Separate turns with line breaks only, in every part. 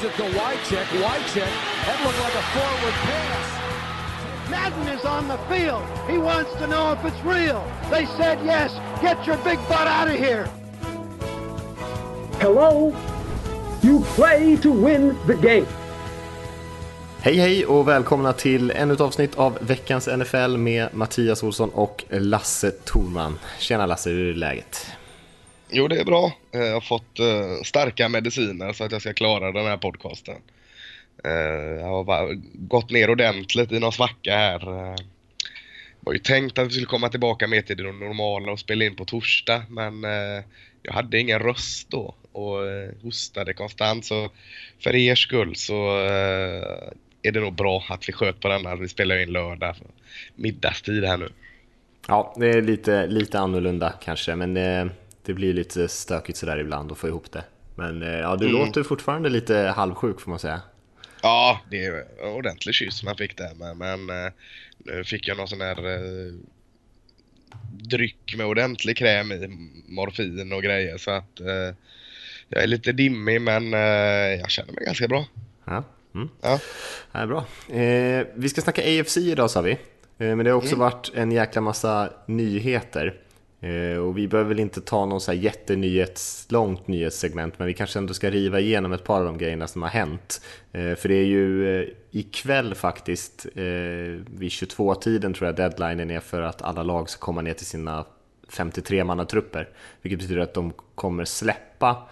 Gives it to Wycheck. Wycheck. That looked like a forward pass.
Madden is on the field. He wants to know if it's real. They said yes. Get your big butt out of here.
Hello? You play to win the game.
Hej hej och välkomna till ännu ett avsnitt av veckans NFL med Mattias Olsson och Lasse Thorman. Tjena Lasse, hur är läget?
Jo, det är bra. Eh, jag har fått eh, starka mediciner så att jag ska klara den här podcasten. Eh, jag har bara gått ner ordentligt i någon svacka här. Det var ju tänkt att vi skulle komma tillbaka mer till det normala och spela in på torsdag, men jag hade ingen röst då och hostade konstant. Så för er skull så är det nog bra att vi sköt på denna. Vi spelar in lördag middagstid här nu.
Ja, det är lite, lite annorlunda kanske, men det, blir lite stökigt sådär ibland att få ihop det. Men eh, ja, du
Mm.
låter fortfarande lite halvsjuk får man säga.
Ja, det är en ordentlig kyss man fick där men, men eh, nu fick jag någon sån här eh, dryck med ordentlig kräm i, morfin och grejer så att eh, jag är lite dimmig men eh, jag känner mig ganska bra.
Ja, mm.
Ja.
ja bra. Vi ska snacka AFC idag sa vi, men det har också varit en jäkla massa nyheter. Eh, och vi behöver väl inte ta någon så här jättenyhets, långt nyhetssegment, men vi kanske ändå ska riva igenom ett par av de grejerna som har hänt. Eh, för det är ju eh, ikväll faktiskt, vid 22-tiden tror jag deadlinen är för att alla lag ska komma ner till sina 53-mannatrupper. Vilket betyder att de kommer släppa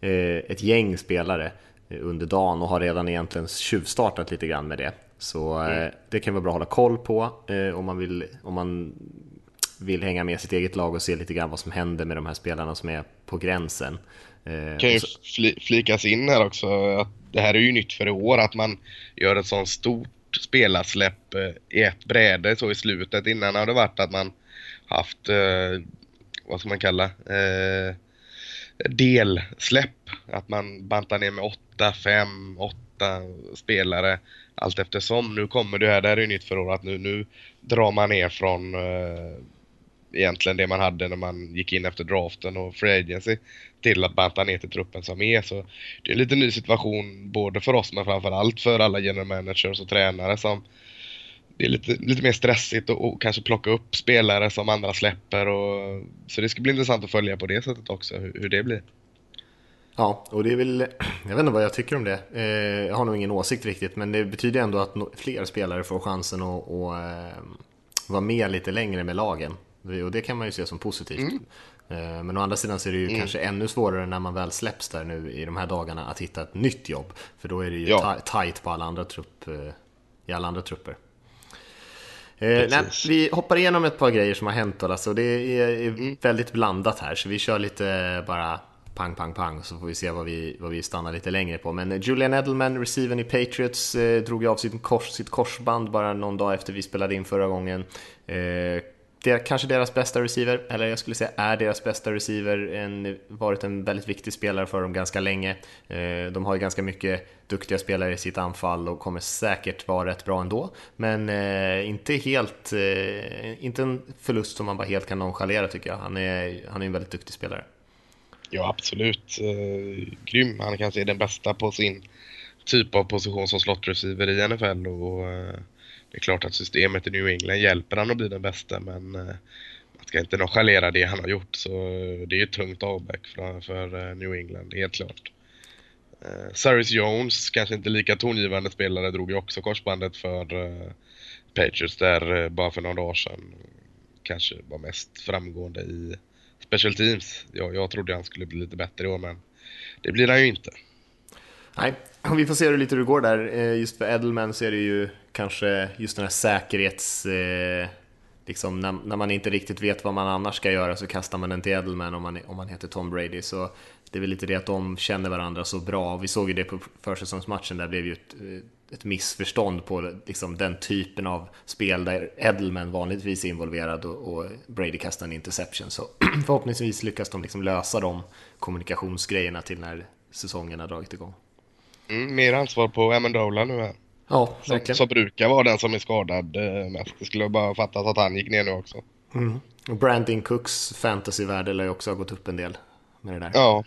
ett gäng spelare under dagen och har redan egentligen tjuvstartat lite grann med det. Så eh, det kan vara bra att hålla koll på om man vill, om man vill hänga med sitt eget lag och se lite grann vad som händer med de här spelarna som är på gränsen. Eh,
kan ju
så-
fli, flikas in här också att det här är ju nytt för i år att man gör ett sånt stort spelarsläpp eh, i ett bräde så i slutet. Innan har det varit att man haft, eh, vad ska man kalla, eh, delsläpp. Att man bantar ner med åtta, fem, åtta spelare allt eftersom. Nu kommer det här, det här är ju nytt för i år, att nu, nu drar man ner från eh, egentligen det man hade när man gick in efter draften och free agency till att banta ner till truppen som är. Så det är en lite ny situation både för oss men framförallt för alla general managers och tränare som det är lite, lite mer stressigt och, och kanske plocka upp spelare som andra släpper och så det ska bli intressant att följa på det sättet också hur, hur det blir.
Ja, och det är väl, jag vet inte vad jag tycker om det. Eh, jag har nog ingen åsikt riktigt, men det betyder ändå att no- fler spelare får chansen att, att att vara med lite längre med lagen. Och det kan man ju se som positivt. Eh, Men å andra sidan så är det ju kanske ännu svårare när man väl släpps där nu i de här dagarna att hitta ett nytt jobb. För då är det ju
Ja.
tajt på alla andra trupp, eh, i alla andra trupper. Eh, nej, vi hoppar igenom ett par grejer som har hänt då, och det är, är väldigt blandat här. Så vi kör lite bara pang, pang, pang, så får vi se vad vi, vad vi stannar lite längre på. Men Julian Edelman, receiven i Patriots, eh, drog ju av sitt, kors, sitt korsband bara någon dag efter vi spelade in förra gången. Eh, det är kanske deras bästa receiver, eller jag skulle säga är deras bästa receiver, en, varit en väldigt viktig spelare för dem ganska länge. Eh, de har ju ganska mycket duktiga spelare i sitt anfall och kommer säkert vara rätt bra ändå. Men eh, inte helt, eh, inte en förlust som man bara helt kan nonchalera tycker jag. Han är, han är en väldigt duktig spelare.
Ja absolut, grym. Han kanske är den bästa på sin typ av position som slot receiver i NFL och det är klart att systemet i New England hjälper han att bli den bästa men eh, man ska inte nonchalera det han har gjort så eh, det är ju ett tungt avbräck för, för eh, New England, helt klart. Cyrus Jones, kanske inte lika tongivande spelare, drog ju också korsbandet för eh, Patriots där eh, bara för några dagar sedan. Kanske var mest framgående i special teams. Jag, jag trodde han skulle bli lite bättre i år men det blir han ju inte.
Nej, vi får se hur lite det går där. Just för Edelman så är det ju kanske just den här säkerhets... eh, Liksom när, när man inte riktigt vet vad man annars ska göra så kastar man den till Edelman om man, om man heter Tom Brady. Så det är väl lite det att de känner varandra så bra. Vi såg ju det på försäsongsmatchen, där blev ju ett, eh, ett missförstånd på liksom den typen av spel där Edelman vanligtvis är involverad och, och Brady kastar en interception. Så förhoppningsvis lyckas de liksom lösa de kommunikationsgrejerna till när säsongen har dragit igång.
Mm, mer ansvar på Amendola nu här.
Ja,
Som,
verkligen.
som brukar vara den som är skadad eh, mest. Det skulle bara fattas att han gick ner nu också.
Och Brandon Cooks fantasyvärde lär ju också ha gått upp en del med det där.
Ja,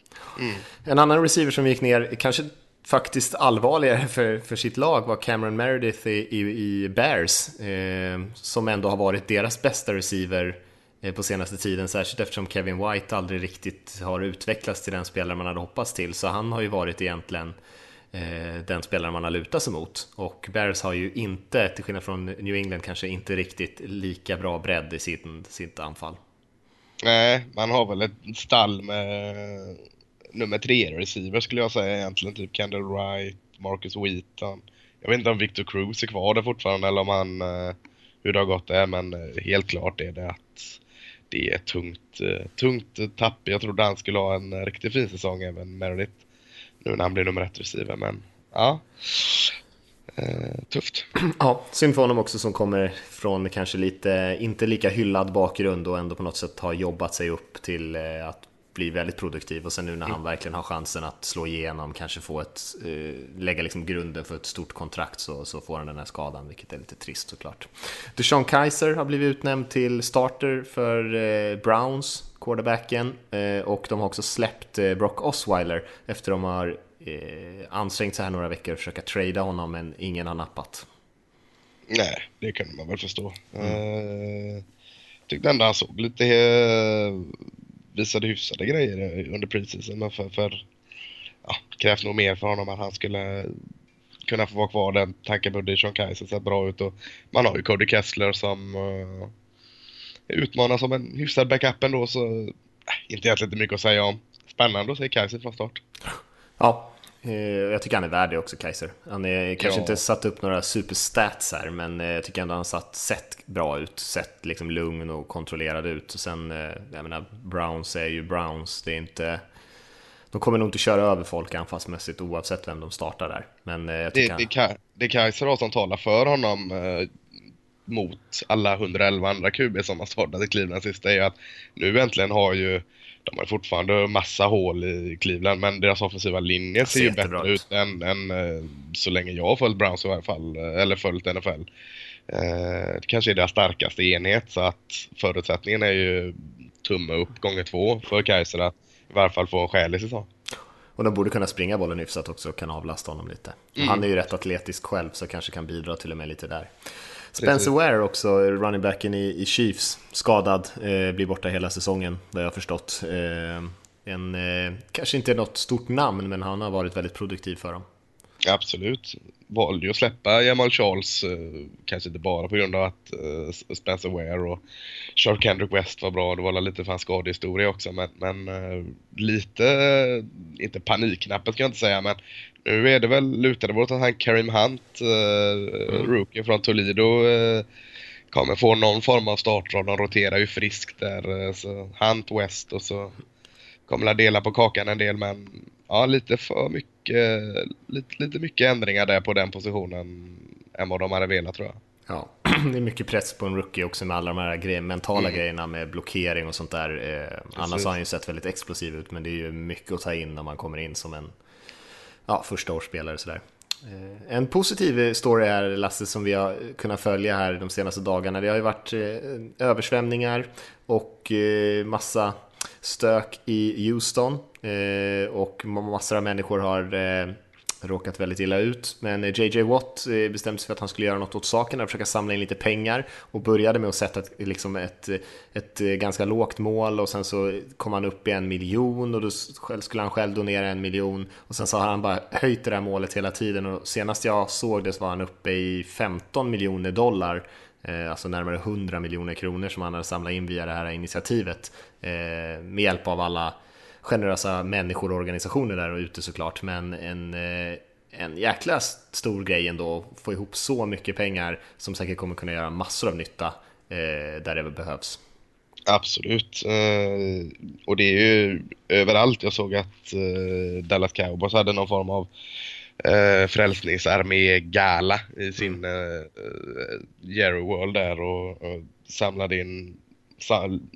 En annan receiver som gick ner, kanske faktiskt allvarligare för, för sitt lag var Cameron Meredith i, i, i Bears, eh, som ändå har varit deras bästa receiver eh, på senaste tiden, särskilt eftersom Kevin White aldrig riktigt har utvecklats till den spelare man hade hoppats till, så han har ju varit egentligen eh, Eh, den spelare man har lutat sig mot. Och Bears har ju inte, till skillnad från New England, kanske inte riktigt lika bra bredd i sitt, sitt anfall.
Nej, man har väl ett stall med nummer tre receiver skulle jag säga egentligen. Typ Kendall Wright, Marcus Wheaton. Jag vet inte om Victor Cruz är kvar där fortfarande eller om han, eh, hur det har gått där men eh, helt klart är det att det är tungt, tungt tapp. Jag trodde han skulle ha en riktigt fin säsong även Meredith. Nu när han blir nummer ett receiver men ja. Eh, tufft.
Ja, synd för honom också som kommer från kanske lite, inte lika hyllad bakgrund och ändå på något sätt har jobbat sig upp till att bli väldigt produktiv och sen nu när han verkligen har chansen att slå igenom, kanske få ett, eh, lägga liksom grunden för ett stort kontrakt så, så får han den här skadan, vilket är lite trist såklart. Deshaun Kaiser har blivit utnämnd till starter för eh, Browns, quarterbacken, eh, och de har också släppt eh, Brock Osweiler efter de har eh, ansträngt sig här några veckor och försöka trada honom, men ingen har nappat.
Nej, det kan man väl förstå. Mm. Tyckte ändå han såg lite visade hyfsade grejer under preseason. Men för, för ja, krävs nog mer för honom att han skulle kunna få vara kvar. Den tanken på Sean Kaiser ser bra ut och man har ju Cody Kessler som utmanar som en hyfsad backup ändå så uh, inte egentligen mycket att säga om. Spännande att se Kaiser från start.
Ja, Eh, jag tycker han är värd det också, Kaiser. Han är kanske ja. inte satt upp några superstats här, men eh, jag tycker ändå han satt, sett bra ut, sett liksom lugn och kontrollerad ut. Och sen, eh, jag menar, Browns är ju Browns, det är inte... De kommer nog inte köra över folk anfallsmässigt oavsett vem de startar där. Men jag
tycker det, det, det Kaiser har som talar för honom mot alla 111 andra QB som har startat i Cleveland sista är att nu äntligen har ju de har fortfarande massa hål i Cleveland men deras offensiva linje ser ju bättre ut än, än, eh, så länge jag har följt Browns i varje fall, eh, eller följt NFL. Eh, det kanske är deras starkaste enhet så att förutsättningen är ju tumme upp gånger två för Kaiser att i varje fall få en skälig säsong.
Och de borde kunna springa bollen hyfsat också och kan avlasta honom lite. Mm. Han är ju rätt atletisk själv så kanske kan bidra till och med lite där. Spencer Ware också, running backen i, i Chiefs, skadad, eh, blir borta hela säsongen, har jag förstått. Eh, en, eh, kanske inte något stort namn, men han har varit väldigt produktiv för dem.
Absolut. Valde ju att släppa Jamal Charles, eh, kanske inte bara på grund av att eh, Spencer Ware och Charles Kendrick West var bra. Det var lite för hans skadehistoria också, men, men eh, lite, inte panikknappen ska jag inte säga, men nu är det väl, lutade det åt att han Karim Hunt, mm. rookie från Toledo, kommer få någon form av startroll. De roterar ju friskt där. Så Hunt West och så kommer att dela på kakan en del men ja, lite för mycket, lite, lite mycket ändringar där på den positionen än vad de hade velat tror jag.
Ja, det är mycket press på en rookie också med alla de här grej, mentala mm. grejerna med blockering och sånt där. Eh, annars har han ju sett väldigt explosiv ut, men det är ju mycket att ta in när man kommer in som en ja, första årsspelare sådär. Eh, en positiv story här Lasse som vi har kunnat följa här de senaste dagarna. Det har ju varit eh, översvämningar och eh, massa stök i Houston eh, och massor av människor har eh, råkat väldigt illa ut. Men eh, JJ Watt bestämde sig för att han skulle göra något åt saken och försöka samla in lite pengar och började med att sätta ett, liksom ett, ett ganska lågt mål och sen så kom han upp i en miljon och då skulle han själv donera en miljon och sen så har han bara höjt det där målet hela tiden och senast jag såg det så var han uppe i 15 miljoner dollar eh, Eh, alltså närmare 100 miljoner kronor som han hade samlat in via det här initiativet eh, med hjälp av alla generösa människor och organisationer där ute såklart, men en, eh, en jäkla stor grej ändå att få ihop så mycket pengar som säkert kommer kunna göra massor av nytta där det behövs.
Absolut. Eh, och det är ju överallt. Jag såg att eh, Dallas Cowboys hade någon form av eh, frälsningsarmé-gala i sin mm. eh, Jerry World där och, och samlade in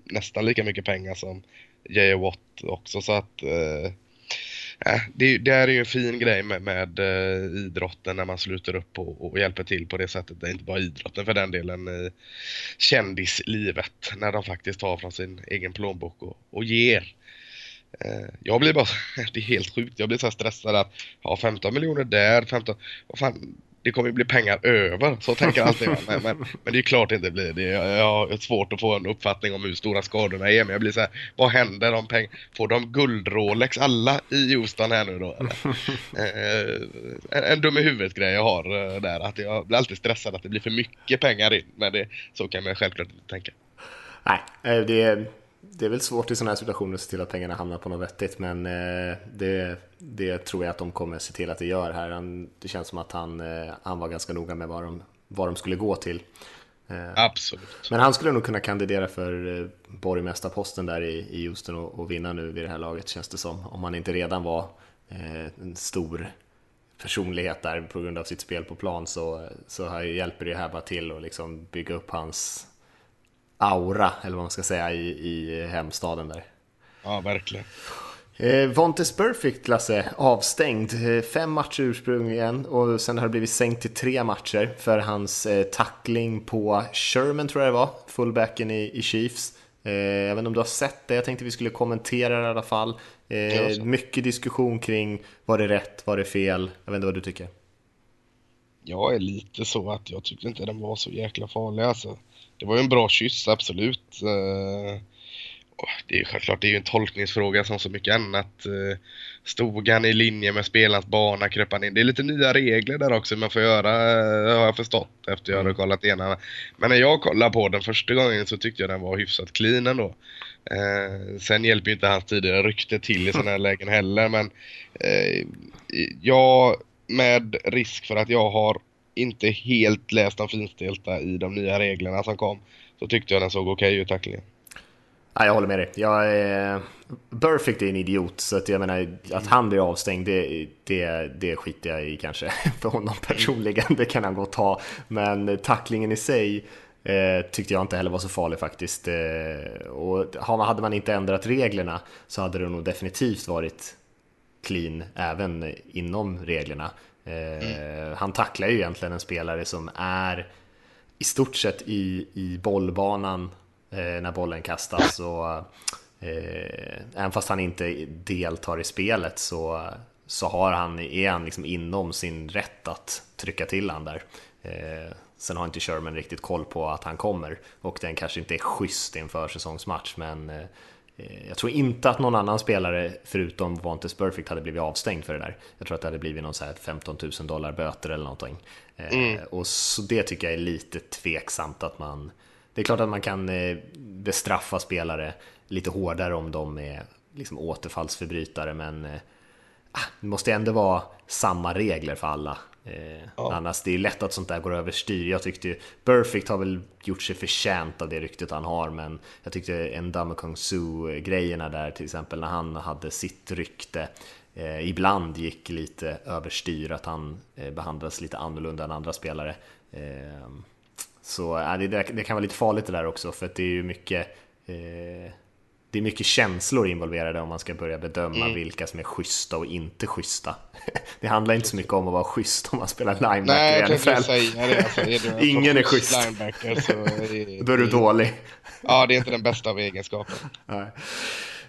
nästan lika mycket pengar som J.A. Watt också så att eh, det, det är ju en fin grej med, med uh, idrotten när man sluter upp och, och, hjälper till på det sättet. Det är inte bara idrotten för den delen, uh, kändislivet när de faktiskt tar från sin egen plånbok och, och ger. Eh, jag blir bara, det är helt sjukt, jag blir så stressad att ha 15 miljoner där, 15, vad fan, det kommer ju bli pengar över. Så tänker jag alltid. Men, men, men det är klart det inte blir det. Jag har svårt att få en uppfattning om hur stora skadorna är. Men jag blir så här, vad händer om pengar? Får de guld-Rolex alla i Houston här nu då? eh, en, en dum i huvudet-grej jag har eh, där. Att jag blir alltid stressad att det blir för mycket pengar in. Men det, så kan man självklart inte tänka.
Nej, eh, det det är väl svårt i sådana här situationer att se till att pengarna hamnar på något vettigt, men eh, det, det tror jag att de kommer se till att det gör här. Det känns som att han, eh, han var ganska noga med vad de, vad de skulle gå till.
Eh, Absolut.
Men han skulle nog kunna kandidera för borgmästarposten där i, i Houston och, och vinna nu vid det här laget känns det som. Om han inte redan var en stor personlighet där på grund av sitt spel på plan så, så hjälper det här bara till att liksom bygga upp hans aura, eller vad man ska säga, i, i hemstaden där.
Ja, verkligen.
Eh, Vontes Perfect, Lasse, avstängd. Eh, fem matcher ursprungligen och sen har det blivit sänkt till tre matcher för hans eh, tackling på Sherman, tror jag det var, fullbacken i, i Chiefs. Eh, jag vet inte om du har sett det, jag tänkte vi skulle kommentera det i alla fall. Eh, mycket diskussion kring var det rätt, var det fel? Jag vet inte vad du tycker?
Jag är lite så att jag tyckte inte den var så jäkla farlig alltså det var ju en bra kyss, absolut. Eh, det är självklart, det är ju en tolkningsfråga som så mycket annat. Eh, stod han i linje med spelarens bana, kröp han in. Det är lite nya regler där också man får göra, eh, har jag förstått efter jag hade mm. kollat igenom. Men när jag kollade på den första gången så tyckte jag den var hyfsat clean ändå. Eh, sen hjälper ju inte hans tidigare rykte till i sådana här lägen heller, men eh, jag med risk för att jag har inte helt läst de finstilta i de nya reglerna som kom så tyckte jag den såg okej okay ut tacklingen.
Ja, jag håller med dig. Jag är... Perfect är en idiot, så att jag menar att han blir avstängd, det, det, det skiter jag i kanske för honom personligen. Det kan han gå och ta. Men tacklingen i sig eh, tyckte jag inte heller var så farlig faktiskt. Eh, och hade man inte ändrat reglerna så hade det nog definitivt varit clean även inom reglerna. Mm. Han tacklar ju egentligen en spelare som är i stort sett i, i bollbanan eh, när bollen kastas. Och, eh, även fast han inte deltar i spelet så, så har han, är han liksom inom sin rätt att trycka till han där. Eh, sen har inte Sherman riktigt koll på att han kommer och den kanske inte är schysst i en försäsongsmatch men eh, Eh, jag tror inte att någon annan spelare förutom Vontes Perfect hade blivit avstängd för det där. Jag tror att det hade blivit någon så här 15 000 dollar böter eller någonting. Eh, mm. Och så det tycker jag är lite tveksamt att man... Det är klart att man kan eh, bestraffa spelare lite hårdare om de är liksom återfallsförbrytare men ah, det måste ändå vara samma regler för alla. Eh, ja. Annars det är lätt att sånt där går överstyr. Jag tyckte ju Perfect har väl gjort sig förtjänt av det ryktet han har, men jag tyckte en Kung Su-grejerna där till exempel när han hade sitt rykte eh, ibland gick lite överstyr, att han eh, behandlades lite annorlunda än andra spelare. Eh, så det, det, kan vara lite farligt det där också, för att det är ju mycket eh, det är mycket känslor involverade om man ska börja bedöma mm. vilka som är schyssta och inte schyssta. Det handlar inte så mycket om att vara schysst om man spelar linebacker
Nej, jag tänkte säga det. Alltså, är
du Ingen är schysst. Linebacker så är, Då är du dålig.
Ja, det är inte den bästa av egenskaper.
Nej.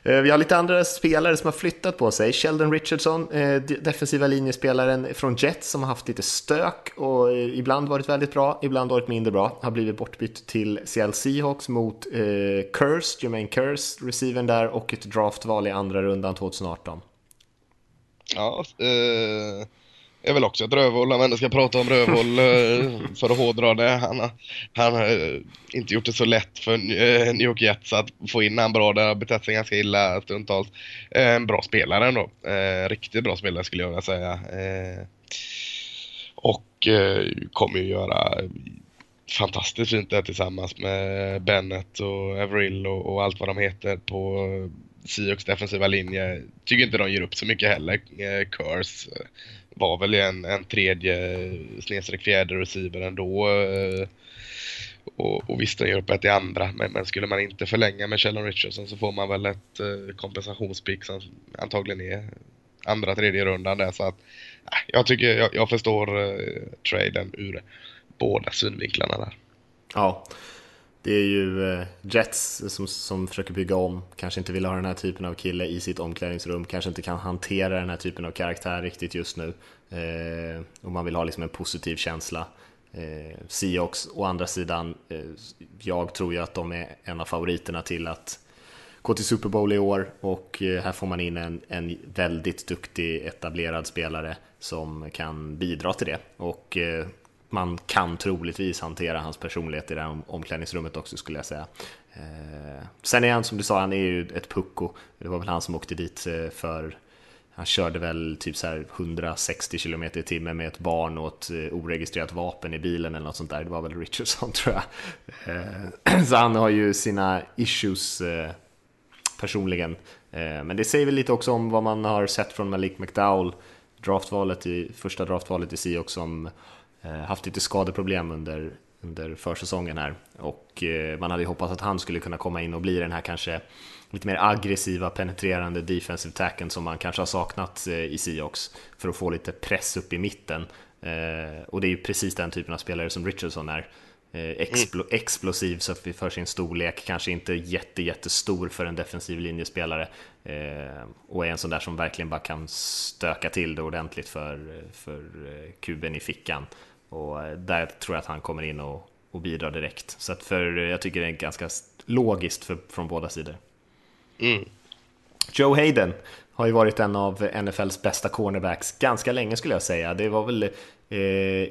Eh, vi har lite andra spelare som har flyttat på sig. Sheldon Richardson, eh, defensiva linjespelaren från Jets som har haft lite stök och eh, ibland varit väldigt bra, ibland varit mindre bra. Har blivit bortbytt till Seattle Seahawks mot eh, Curse, Jermaine Curse, receiven där och ett draftval i andra rundan 2018.
Ja, eh, är väl också ett rövhål om man ska prata om rövhål eh, för att hårdra det. Han har, han har inte gjort det så lätt för eh, New York Jets att få in han bra. Det har betett sig ganska illa stundtals. Eh, en bra spelare ändå. Riktigt bra spelare skulle jag vilja säga. Och kommer ju göra fantastiskt fint där tillsammans med Bennett och Averill och, och allt vad de heter på Seahawks defensiva linje. Tycker inte de ger upp så mycket heller. Curse var väl en, en tredje snedstreck fjärde receiver ändå. Eh, och, och visst, den gör upp ett i andra. Men, men, skulle man inte förlänga med Sheldon Richardson så får man väl ett eh, kompensationspick som antagligen är andra, tredje rundan där. Så att, eh, jag tycker, jag, jag förstår eh, traden ur båda synvinklarna där.
Ja det är ju eh, Jets som, som försöker bygga om, kanske inte vill ha den här typen av kille i sitt omklädningsrum, kanske inte kan hantera den här typen av karaktär riktigt just nu. Eh, och man vill ha liksom en positiv känsla. Eh, Seahawks å andra sidan, eh, jag tror ju att de är en av favoriterna till att gå till Super Bowl i år och eh, här får man in en, en väldigt duktig etablerad spelare som kan bidra till det. Och eh, man kan troligtvis hantera hans personlighet i det här omklädningsrummet också skulle jag säga. Eh, sen är han som du sa, han är ju ett pucko. Det var väl han som åkte dit eh, för han körde väl typ så här 160 km i timmen med ett barn och ett eh, oregistrerat vapen i bilen eller något sånt där. Det var väl Richardson tror jag. Så han har ju sina issues personligen. Men det säger väl lite också om vad man har sett från Malik McDowell, draftvalet i, första draftvalet i Seahawks som haft lite skadeproblem under, under försäsongen här och eh, man hade ju hoppats att han skulle kunna komma in och bli den här kanske lite mer aggressiva, penetrerande defensive tacken som man kanske har saknat eh, i Seahawks för att få lite press upp i mitten. Och det är ju precis den typen av spelare som Richardson är. Explo explosiv så för sin storlek, kanske inte jätte, jättestor för en defensiv linjespelare och är en sån där som verkligen bara kan stöka till det ordentligt för, för kuben i fickan. Och eh, där tror jag att han kommer in och, och bidrar direkt. Så att för, jag tycker det är ganska logiskt för, från båda sidor.
Mm.
Joe Hayden har ju varit en av NFLs bästa cornerbacks ganska länge skulle jag säga. Det var väl eh,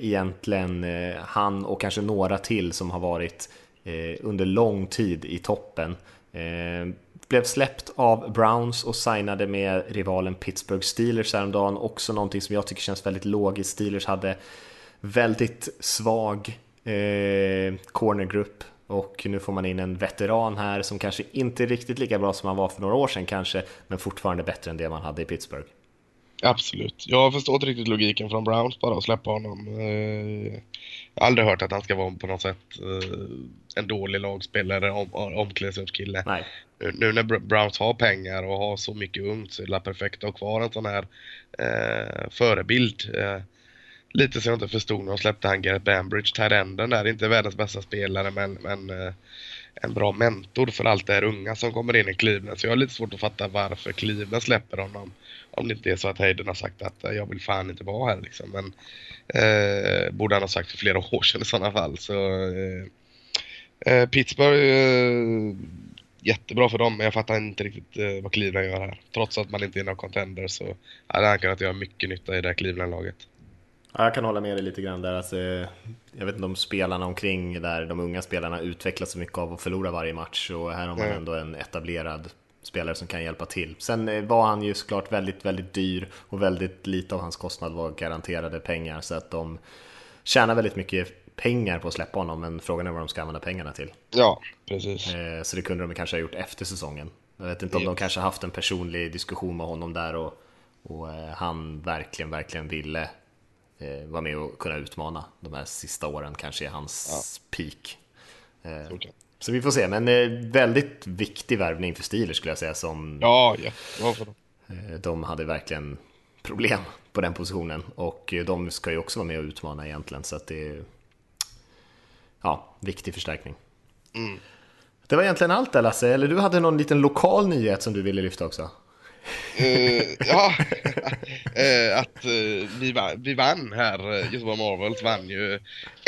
egentligen eh, han och kanske några till som har varit eh, under lång tid i toppen. Eh, blev släppt av Browns och signade med rivalen Pittsburgh Steelers häromdagen. Också någonting som jag tycker känns väldigt logiskt. Steelers hade väldigt svag eh, cornergrupp och nu får man in en veteran här som kanske inte är riktigt lika bra som han var för några år sedan kanske, men fortfarande bättre än det man hade i Pittsburgh.
Absolut. Jag förstår inte riktigt logiken från Browns bara att släppa honom. Eh, jag har aldrig hört att han ska vara på något sätt eh, en dålig lagspelare, om, omklädningsrumskille. Nu när Browns har pengar och har så mycket ungt så är det perfekt att ha kvar en sån här eh, förebild. Eh, lite som jag inte förstod när de släppte han Gareth Bambridge, Tyrenden där. Inte världens bästa spelare men, men eh, en bra mentor för allt det här unga som kommer in i Cleveland. Så jag har lite svårt att fatta varför Cleveland släpper honom. Om det inte är så att Hayden har sagt att eh, jag vill fan inte vara här liksom. Men eh, borde han ha sagt för flera år sedan i sådana fall. Så eh, eh Pittsburgh eh, jättebra för dem, men jag fattar inte riktigt eh, vad Cleveland gör här. Trots att man inte är någon contender så hade han kunnat göra mycket nytta i det här Cleveland-laget.
Ja, jag kan hålla med dig lite grann där. Alltså, jag vet inte om spelarna omkring där, de unga spelarna utvecklas så mycket av att förlora varje match och här har man ändå en etablerad spelare som kan hjälpa till. Sen eh, var han ju såklart väldigt, väldigt dyr och väldigt lite av hans kostnad var garanterade pengar så att de tjänar väldigt mycket pengar på att släppa honom men frågan är vad de ska använda pengarna till.
Ja, precis.
Eh, så det kunde de kanske ha gjort efter säsongen. Jag vet inte om de kanske haft en personlig diskussion med honom där och, och eh, han verkligen, verkligen ville eh, vara med och kunna utmana de här sista åren, kanske är hans ja. peak. Eh, okay. Så vi får se, men eh, väldigt viktig värvning för Steelers skulle jag säga. Som,
ja, ja. Varför då?
Eh, de hade verkligen problem på den positionen och eh, de ska ju också vara med och utmana egentligen så att det är ja, viktig förstärkning.
Mm.
Det var egentligen allt där Lasse, eller du hade någon liten lokal nyhet som du ville lyfta också?
Uh, ja, uh, att uh, vi, vann, vi vann här, Göteborg Marvels vann ju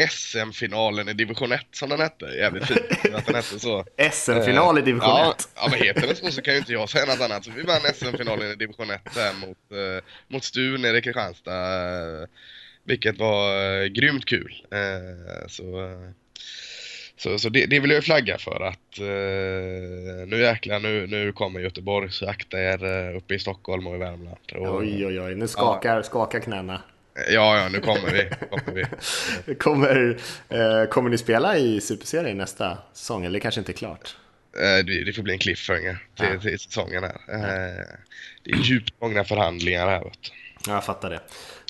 SM-finalen i division 1 som den hette. Jävligt fint att den hette så.
SM-final i division 1?
Ja, ja, men heter den så så kan ju inte jag säga något annat. Så vi vann SM-finalen i division 1 där mot, mot Stu nere i Kristianstad. vilket var grymt kul. så så, så det, det vill jag flagga för att eh, nu jäklar, nu, nu kommer Göteborg så akta er eh, uppe i Stockholm och i Värmland.
Och, oj, oj, oj, nu skakar, ja. skakar knäna.
Ja, ja, nu kommer vi. Kommer,
vi. kommer, eh, kommer ni spela i Superserien nästa säsong, eller det kanske inte är klart?
Eh, det, det får bli en cliffhanger till, ja. till säsongen här. Eh, det är djupt gångna förhandlingar här. Vet
Ja, jag fattar det.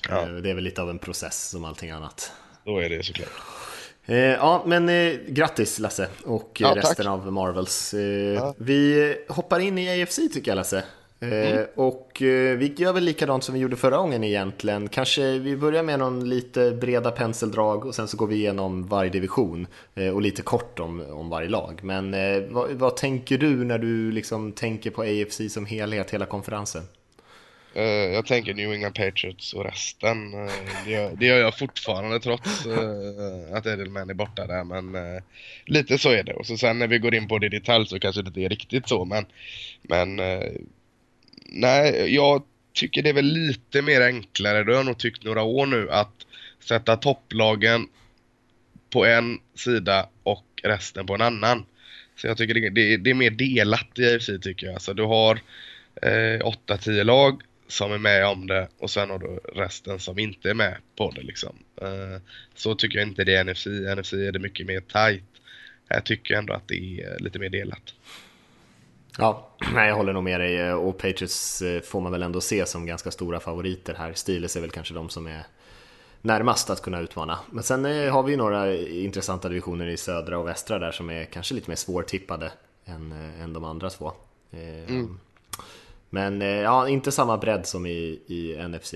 Ja. Eh, det är väl lite av en process som allting annat.
Då är det såklart.
Eh, ja, men eh, grattis Lasse och ja, resten tack. av Marvels. Eh, ja. Vi hoppar in i AFC tycker jag Lasse. Mm. Och eh, vi gör väl likadant som vi gjorde förra gången egentligen. Kanske vi börjar med någon lite breda penseldrag och sen så går vi igenom varje division eh, och lite kort om, om varje lag. Men vad, vad tänker du när du liksom tänker på AFC som helhet, hela konferensen?
Eh, jag tänker New England Patriots och resten. Eh, det, gör, det, gör, jag fortfarande trots eh, att Edelman är borta där. Men lite så är det. Och så sen när vi går in på det i detalj så kanske det inte är riktigt så. Men, men nej, jag tycker det är väl lite mer enklare, det har jag nog tyckt några år nu, att sätta topplagen på en sida och resten på en annan. Så jag tycker det, det, det är mer delat i AFC tycker jag. Alltså du har 8-10 lag som är med om det och sen har du resten som inte är med på det liksom. Eh, så tycker jag inte det är NFC. NFC är det mycket mer tight. Här tycker jag ändå att det är lite mer delat.
Ja, nej, jag håller nog med dig och Patriots eh, får man väl ändå se som ganska stora favoriter här. Steelers är väl kanske de som är närmast att kunna utmana. Men sen eh, har vi ju några intressanta divisioner i södra och västra där som är kanske lite mer svårtippade än, eh, än de andra två. Mm. Men ja, inte samma bredd som i, i NFC.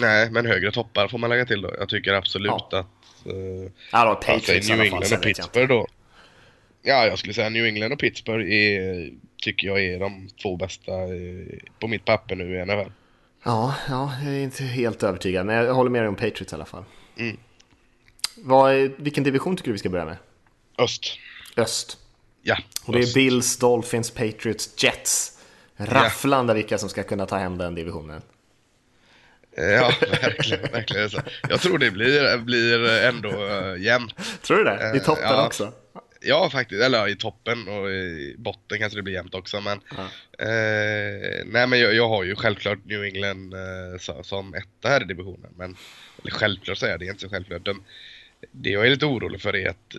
Nej, men högre toppar får man lägga till då. Jag tycker absolut ja. att... Uh,
ja, då, Patriots alltså,
New England och Pittsburgh då. Ja, jag skulle säga New England och Pittsburgh är, tycker jag är de två bästa på mitt papper nu i NFL.
Ja, ja, jag är inte helt övertygad, men jag håller med dig om Patriots i alla fall. Mm. Vad, vilken division tycker du vi ska börja med?
Öst.
Öst.
Ja.
Och det är Bills, Dolphins, Patriots, Jets. Rafflande ja. vilka som ska kunna ta hem den divisionen.
Ja, verkligen. verkligen. Jag tror det blir, blir ändå uh, jämnt.
Tror du det? I toppen ja. också?
Ja, faktiskt. Eller i toppen och i botten kanske det blir jämnt också. Men, ja. eh, nej, men jag, jag, har ju självklart New England eh, så, som etta här i divisionen. Men, eller självklart säger jag, det är inte så självklart. De, det jag är lite orolig för är att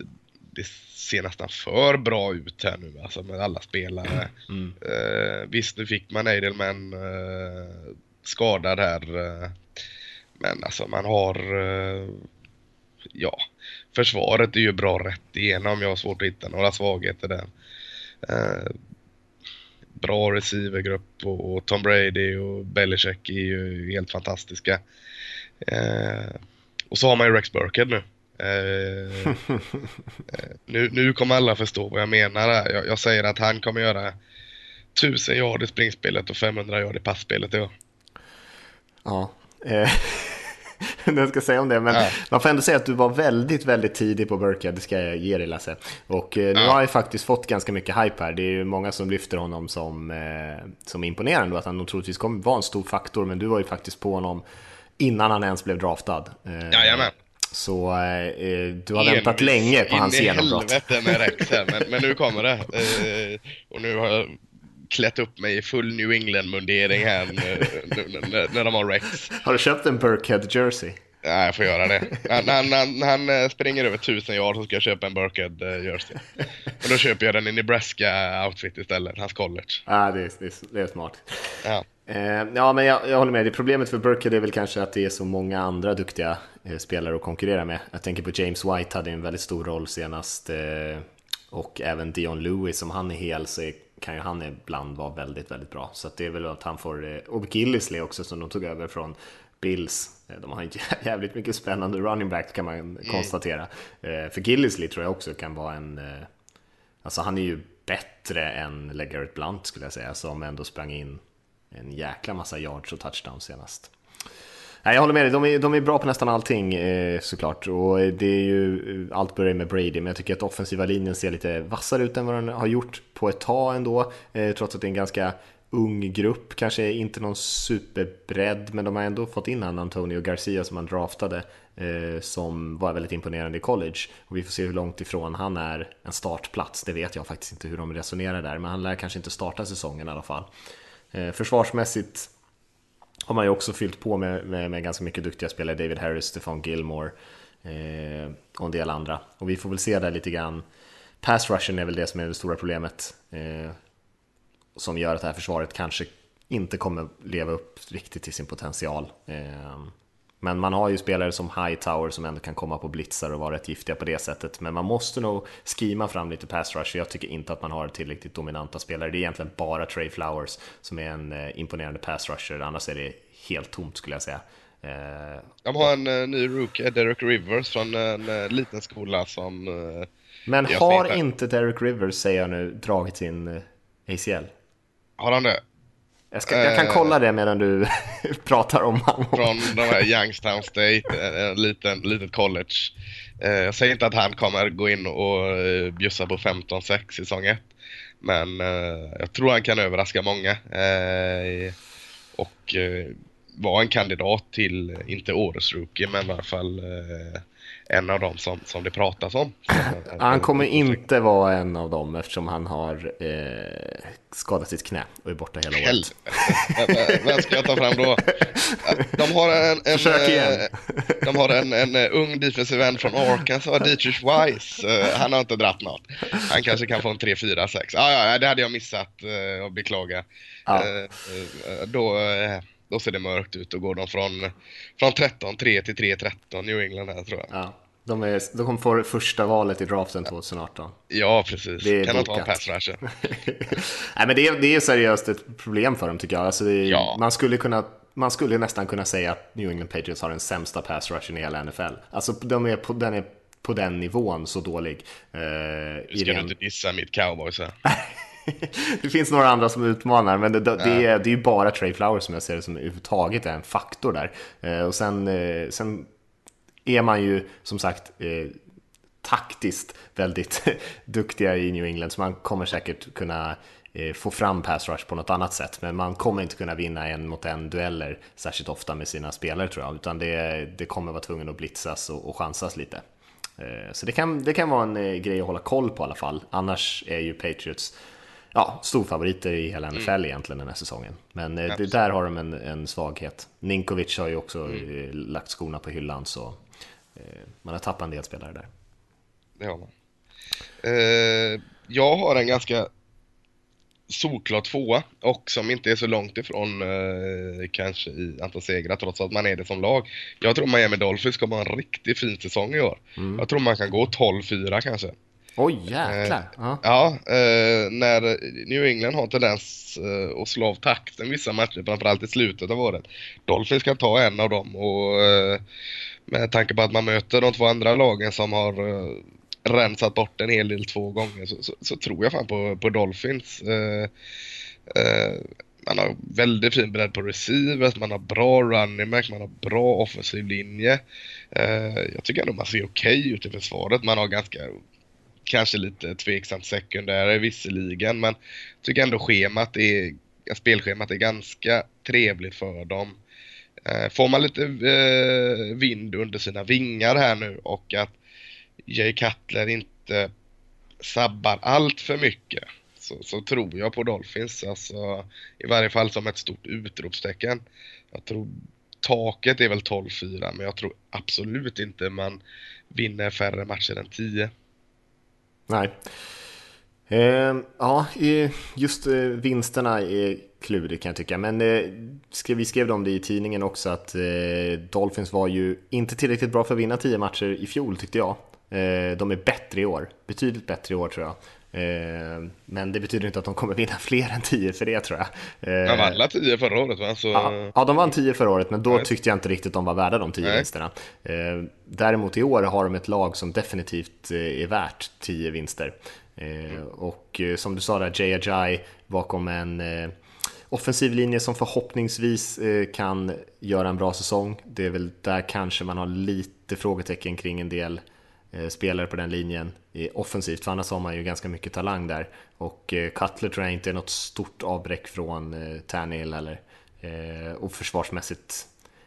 det ser nästan för bra ut här nu, alltså med alla spelare. Mm. Eh, visst, nu fick man Eidelman eh, skadad här. Eh, men alltså man har, eh, ja, försvaret är ju bra rätt igenom. Jag har svårt att hitta några svagheter där. Eh, bra receivergrupp och, och, Tom Brady och Belichick är ju helt fantastiska. Eh, och så har man ju Rex Burkhead nu. Eh, eh nu. Nu kommer alla förstå vad jag menar. Jag, jag säger att han kommer göra 1000 yard i springspelet och 500 yard i passspelet i år.
Ja. Eh, jag ska säga om det. Men ja. man får ändå säga att du var väldigt, väldigt tidig på Burkhead, det ska jag ge dig Lasse. Och eh, nu ja. har jag faktiskt fått ganska mycket hype här. Det är ju många som lyfter honom som, eh, som imponerande och att han troligtvis kommer vara en stor faktor. Men du var ju faktiskt på honom innan han ens blev draftad.
Eh, Jajamän.
Så eh, du har en, väntat länge på hans genombrott.
In i helvete med Rex här, men, men nu kommer det. Eh, och nu har jag klätt upp mig i full New England-mundering här när, när de har Rex.
Har du köpt en Burkhead jersey?
Ja, jag får göra det. När, när, han eh, springer över tusen yard så ska jag köpa en Burkhead uh, jersey. Och då köper jag den i Nebraska-outfit istället, hans college.
Ja, det är, det är, det är smart. Ja. Eh, ja, men jag, jag, håller med. Det problemet för Burkhead är väl kanske att det är så många andra duktiga eh, spelare att konkurrera med. Jag tänker på James White hade en väldigt stor roll senast. Eh, och även Dion Lewis, om han är hel så är kan ju han ibland vara väldigt, väldigt bra. Så det är väl att han får, och Gillisley också som de tog över från Bills. De har jävligt mycket spännande running back kan man mm. konstatera. Eh, för Gillisley tror jag också kan vara en, alltså han är ju bättre än LeGarrette Blunt skulle jag säga, som ändå sprang in en jäkla massa yards och touchdowns senast. Nej, jag håller med dig, de är, de är bra på nästan allting eh, såklart. Och eh, det är ju, eh, allt börjar med Brady, men jag tycker att offensiva linjen ser lite vassare ut än vad den har gjort på ett tag ändå. Eh, trots att det är en ganska ung grupp, kanske inte någon superbredd, men de har ändå fått in han Antonio Garcia som man draftade, eh, som var väldigt imponerande i college. Och vi får se hur långt ifrån han är en startplats, det vet jag faktiskt inte hur de resonerar där, men han lär kanske inte starta säsongen i alla fall. Eh, försvarsmässigt har man ju också fyllt på med, med, med ganska mycket duktiga spelare, David Harris, Stefan Gilmore eh, och en del andra. Och vi får väl se där lite grann. Pass rushen är väl det som är det stora problemet eh, som gör att det här försvaret kanske inte kommer leva upp riktigt till sin potential. Eh, men man har ju spelare som Hightower som ändå kan komma på blitzar och vara rätt giftiga på det sättet. Men man måste nog skima fram lite pass rush. Jag tycker inte att man har tillräckligt dominanta spelare. Det är egentligen bara Trey Flowers som är en eh, imponerande pass rusher. Annars är det helt tomt skulle jag säga.
Eh, De har en uh, ny rookie, Derek Rivers, från en liten skola som...
Men har inte Derek Rivers, säger jag nu, dragit sin ACL?
Har han det?
Jag, ska, jag kan kolla det medan du pratar om honom.
Från de här Youngstown State, en liten, litet college. Jag säger inte att han kommer gå in och bjussa på 15-6 säsong 1. Men jag tror han kan överraska många. Och var en kandidat till, inte årets rookie, men i alla fall eh, en av dem som, som det pratas om.
Han kommer inte vara en av dem eftersom han har eh, skadat sitt knä och är borta hela året.
Vem ska jag ta fram då? De har en, en. Eh, de har en, en eh, ung defensive end från Arkansas, Dietrich Weiss. Eh, han har inte dratt något. Han kanske kan få en 3, 4, 6. Ah, ja, det hade jag missat och beklaga. Ja. Då då ser det mörkt ut. Då går de från, från 13-3 till 3-13 New England här tror jag.
Ja. De, är, de kommer få första valet i draften 2018.
Ja, precis. Det kan inte vara pass rusher.
Nej, men det är, det är seriöst ett problem för dem tycker jag. Alltså är, ja. man, skulle kunna, man skulle nästan kunna säga att New England Patriots har den sämsta pass rushen i hela NFL. Alltså de är på, den är på den nivån så dålig.
Eh, nu ska du inte dissa mitt cowboys här.
det finns några andra som utmanar, men det, det, det, är, det är ju bara Trey Flowers som jag ser det som överhuvudtaget är en faktor där. Eh, och sen, eh, sen är man ju som sagt eh, taktiskt väldigt duktiga i New England, så man kommer säkert kunna eh, få fram pass rush på något annat sätt, men man kommer inte kunna vinna en mot en dueller särskilt ofta med sina spelare tror jag, utan det, det kommer vara tvungen att blitzas och, och chansas lite. Eh, så det kan, det kan vara en eh, grej att hålla koll på i alla fall. Annars är ju Patriots ja, storfavoriter i hela NFL mm. egentligen den här säsongen. Men eh, det, där har de en, en svaghet. Ninkovic har ju också mm. Eh, lagt skorna på hyllan så eh, man har tappat en del spelare där.
Det har man. Eh, jag har en ganska solklar tvåa och som inte är så långt ifrån eh, kanske i antal segrar trots att man är det som lag. Jag tror Miami Dolphins kommer ha en riktigt fin säsong i år. Mm. Jag tror man kan gå 12-4 kanske.
Oj, jäklar!
Eh, ja, eh, när New England har tendens eh, att slå av takten vissa matcher, framförallt i slutet av året. Dolphins kan ta en av dem och eh, med tanke på att man möter de två andra lagen som har eh, rensat bort en hel del två gånger så, så, så tror jag fan på, på Dolphins. Eh, eh, man har väldigt fin bredd på receivers, man har bra running back, man har bra offensiv linje. Jag tycker ändå man ser okej okay ut i försvaret. Man har ganska kanske lite tveksamt sekundärer visserligen, men jag tycker ändå schemat är, spelschemat är ganska trevligt för dem. Eh, får man lite eh, vind under sina vingar här nu och att Jay Cutler inte sabbar allt för mycket så, så, tror jag på Dolphins. Alltså, I varje fall som ett stort utropstecken. Jag tror taket är väl 12-4 men jag tror absolut inte man vinner färre matcher än 10.
Nej. Ehm, eh, ja, just vinsterna är klurigt kan jag tycka. Men eh, vi skrev om det i tidningen också att eh, Dolphins var ju inte tillräckligt bra för att vinna 10 matcher i fjol tyckte jag. Eh, de är bättre i år, betydligt bättre i år tror jag. Eh, men det betyder inte att de kommer vinna fler än 10 för det tror jag.
De vann alla 10 förra året va? Så...
Ja, ja, de vann 10 förra året men då Nej. tyckte jag inte riktigt de var värda de 10 vinsterna. Däremot i år har de ett lag som definitivt är värt 10 vinster. Mm. Och som du sa där, Jay Ajay bakom en offensiv linje som förhoppningsvis kan göra en bra säsong. Det är väl där kanske man har lite frågetecken kring en del Eh, spelare på den linjen offensivt, för annars har man ju ganska mycket talang där. Och eh, Cutler tror jag inte är något stort avbräck från eh, Tannehill eller. Och försvarsmässigt,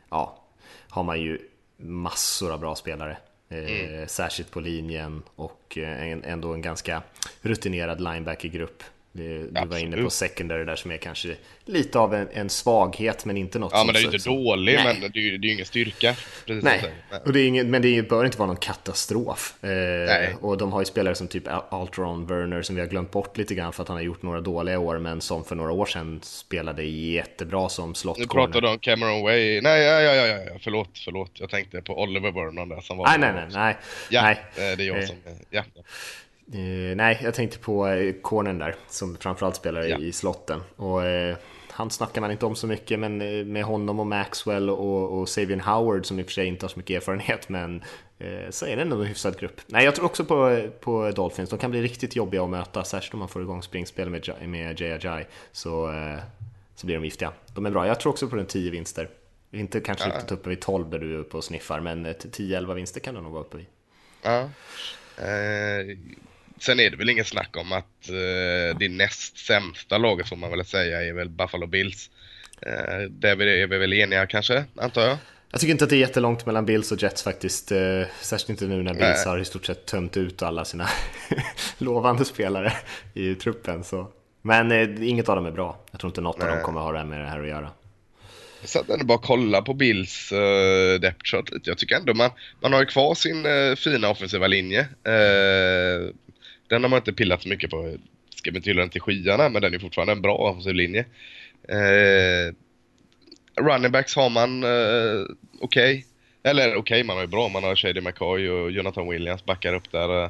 ja, har man ju massor av bra spelare. Mm. Särskilt på linjen och ändå en ganska rutinerad linebackergrupp. Du var inne på secondary där som är kanske lite av en, en svaghet men inte något
Ja men det är ju inte dålig men det är ju det är ingen styrka.
Nej, och det är ingen, men det bör inte vara någon katastrof. Eh, och de har ju spelare som typ Altron Werner som vi har glömt bort lite grann för att han har gjort några dåliga år men som för några år sedan spelade jättebra som slott
du om Cameron Way. Nej, ja, ja, ja, ja, förlåt, förlåt. Jag tänkte på Oliver Vernon där som var...
Nej, nej, nej, nej.
Ja,
nej.
Eh, det är jag eh. som... Ja.
Uh, nej, jag tänkte på uh, cornern där som framförallt spelar ja. i slotten. Och, uh, han snackar man inte om så mycket, men med honom och Maxwell och, och Savian Howard som i och för sig inte har så mycket erfarenhet, men så är det ändå en hyfsad grupp. Nej, jag tror också på, på Dolphins. De kan bli riktigt jobbiga att möta, särskilt om man får igång springspel med, med Jay Ajay, så, så blir de giftiga. De är bra. Jag tror också på den 10 vinster. Inte kanske ja. riktigt uppe vid 12 där du är uppe och sniffar, men 10-11 vinster kan du nog vara uppe vid.
Ja. Sen är det väl inget snack om att eh, det näst sämsta laget får man väl säga är väl Buffalo Bills. Eh, där är vi väl eniga kanske, antar jag.
Jag tycker inte att det är jättelångt mellan Bills och Jets faktiskt. Eh, särskilt inte nu när Bills Nej. har i stort sett tömt ut alla sina lovande spelare i truppen. Så. Men eh, inget av dem är bra. Jag tror inte något Nej. av dem kommer ha det med det här att göra.
Jag satt ändå bara kolla på Bills uh, depth chart lite. Jag tycker ändå man, man har ju kvar sin uh, fina offensiva linje. Uh, den har man inte pillat så mycket på. Ska vi inte hylla den till skyarna, men den är fortfarande en bra offensiv linje. Eh, running backs har man eh, okej. Okay. Eller okej, okay, man har ju bra. Man har Shady McCoy och Jonathan Williams backar upp där. Eh,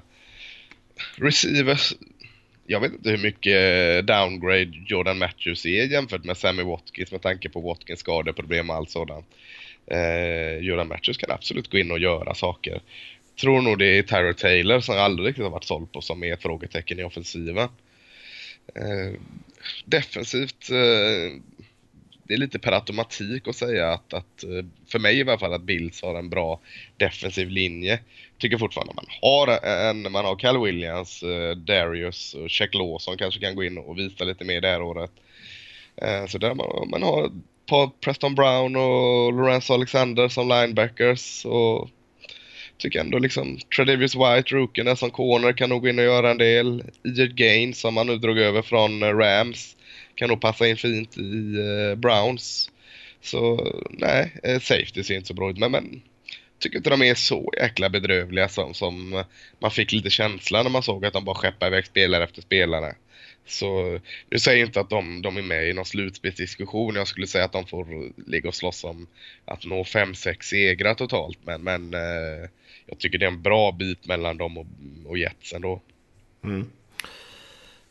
receivers. Jag vet inte hur mycket downgrade Jordan Matthews är jämfört med Sammy Watkins med tanke på Watkins skadeproblem och allt sådant. Eh, Jordan Matthews kan absolut gå in och göra saker tror nog det är Tyro Taylor som jag aldrig riktigt har varit såld på som är ett frågetecken i offensiven. Eh, defensivt, eh, det är lite per automatik att säga att, att, eh, för mig i alla fall, att Bills har en bra defensiv linje. Tycker fortfarande man har en, man har Cal Williams, eh, Darius och Check Lawson kanske kan gå in och visa lite mer det här året. Eh, så där man, man har Paul Preston Brown och Lorenzo Alexander som linebackers och tycker ändå liksom Tredavious White, rookien där som corner, kan nog gå in och göra en del. Ejert Gain som han nu drog över från eh, Rams kan nog passa in fint i uh, Browns. Så nej, eh, safety ser inte så bra ut men, men tycker inte de är så jäkla bedrövliga som, som man fick lite känsla när man såg att de bara skeppade iväg spelare efter spelare. Så nu säger jag inte att de, de är med i någon slutspelsdiskussion. Jag skulle säga att de får ligga och slåss om att nå 5-6 segrar totalt. Men, men eh, jag tycker det är en bra bit mellan dem och, och Jets ändå.
Mm.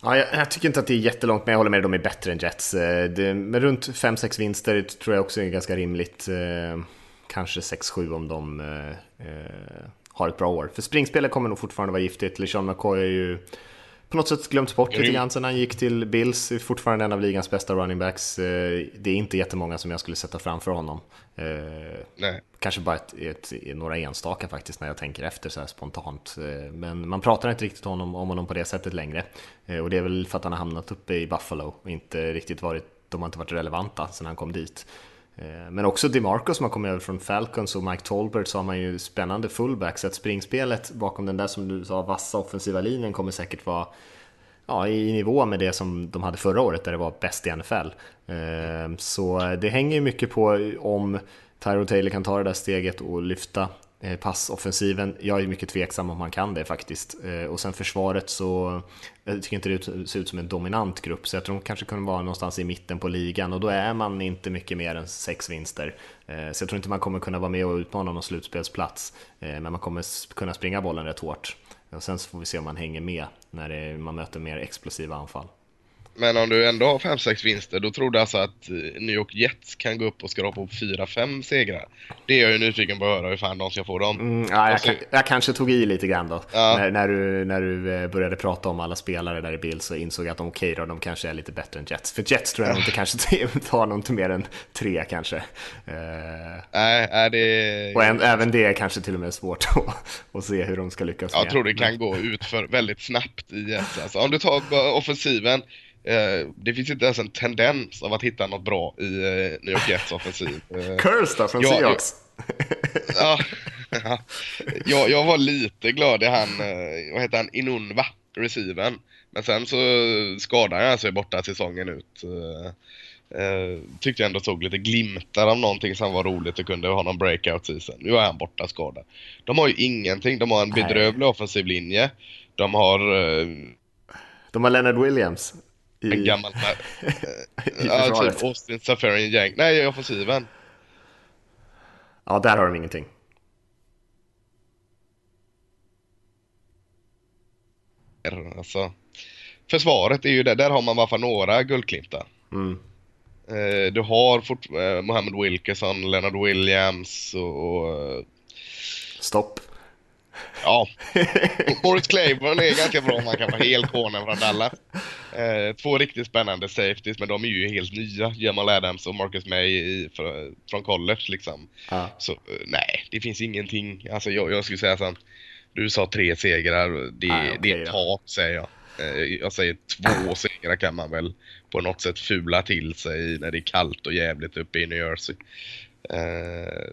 Ja, jag, jag, tycker inte att det är jättelångt, men jag håller med, de är bättre än Jets. Eh, det, med runt 5-6 vinster tror jag också är ganska rimligt. Eh, kanske 6-7 om de eh, eh, har ett bra år. För springspelet kommer nog fortfarande vara giftigt. LeSean McCoy är ju på något sätt glömts bort lite grann sen han gick till Bills. Fortfarande en av ligans bästa running backs. Eh, det är inte jättemånga som jag skulle sätta framför honom. Eh, Nej. Kanske bara ett, ett, några enstaka faktiskt när jag tänker efter så här spontant. Eh, men man pratar inte riktigt om honom, om honom på det sättet längre. Och det är väl för att han har hamnat uppe i Buffalo och inte riktigt varit, de har inte varit relevanta sen han kom dit. Eh, men också DeMarco som har kommit över från Falcons och Mike Tolbert så har man ju spännande fullbacks. Så att springspelet bakom den där som du sa vassa offensiva linjen kommer säkert vara ja, i nivå med det som de hade förra året där det var bäst i NFL. Eh, så det hänger ju mycket på om Tyron Taylor kan ta det där steget och lyfta Eh, passoffensiven, jag är mycket tveksam om man kan det faktiskt. Eh, och sen försvaret så, jag tycker inte det ser ut som en dominant grupp, så jag tror de kanske kunde vara någonstans i mitten på ligan och då är man inte mycket mer än sex vinster. Eh, så jag tror inte man kommer kunna vara med och utmana någon slutspelsplats, men man kommer kunna springa bollen rätt hårt. Och sen så får vi se om man hänger med när man möter mer explosiva anfall.
Men om du ändå har 5-6 vinster, då tror du alltså att eh, New York Jets kan gå upp och skrapa upp 4-5 segrar? Det är jag ju nyfiken på att höra hur fan de ska få dem.
Mm, ja, jag, kan, jag, kanske tog i lite grann då. Ja. När, när, du, när du eh, började prata om alla spelare där i bild så insåg jag att de okej okay, då, de kanske är lite bättre än Jets. För Jets tror jag ja. inte kanske tar något mer än tre kanske. Uh,
nej, det...
Och en, även det är kanske till och med svårt att, att se hur de ska lyckas
Jag med. tror det kan gå ut för väldigt snabbt i Jets. Alltså, om du tar offensiven, Eh, det finns inte ens en tendens av att hitta något bra i eh, New York Jets offensiv.
Eh, Curse då, från Seahawks?
ja, jag, jag var lite glad i han, vad heter han, Inunva receiven. Men sen så skadade han sig borta säsongen ut. Uh, tyckte jag ändå såg lite glimtar av någonting som var roligt och kunde ha någon breakout season. Nu är han borta skadad. De har ju ingenting. De har en bedrövlig offensiv linje. De har... Uh,
de har Leonard Williams.
I, en gammal... I ja, typ Austin Safarian Yang. Nej, i offensiven.
Ja, där har de ingenting.
Alltså, försvaret är ju där, där har man i alla fall några guldklimtar. Mm. Eh, du har fort, eh, Mohammed Wilkerson, Leonard Williams och... och
Stopp.
Ja. Morris Claiborne är ganska bra om man kan vara helt konen från Dallas. Eh, två riktigt spännande safeties, men de är ju helt nya. Jamal Adams och Marcus May i, för, från college liksom. Ah. Så nej, det finns ingenting. Alltså jag, jag skulle säga så du sa tre segrar, det, ah, okay, det är tak säger jag. Eh, jag säger två segrar kan man väl på något sätt fula till sig när det är kallt och jävligt uppe i New Jersey. Uh,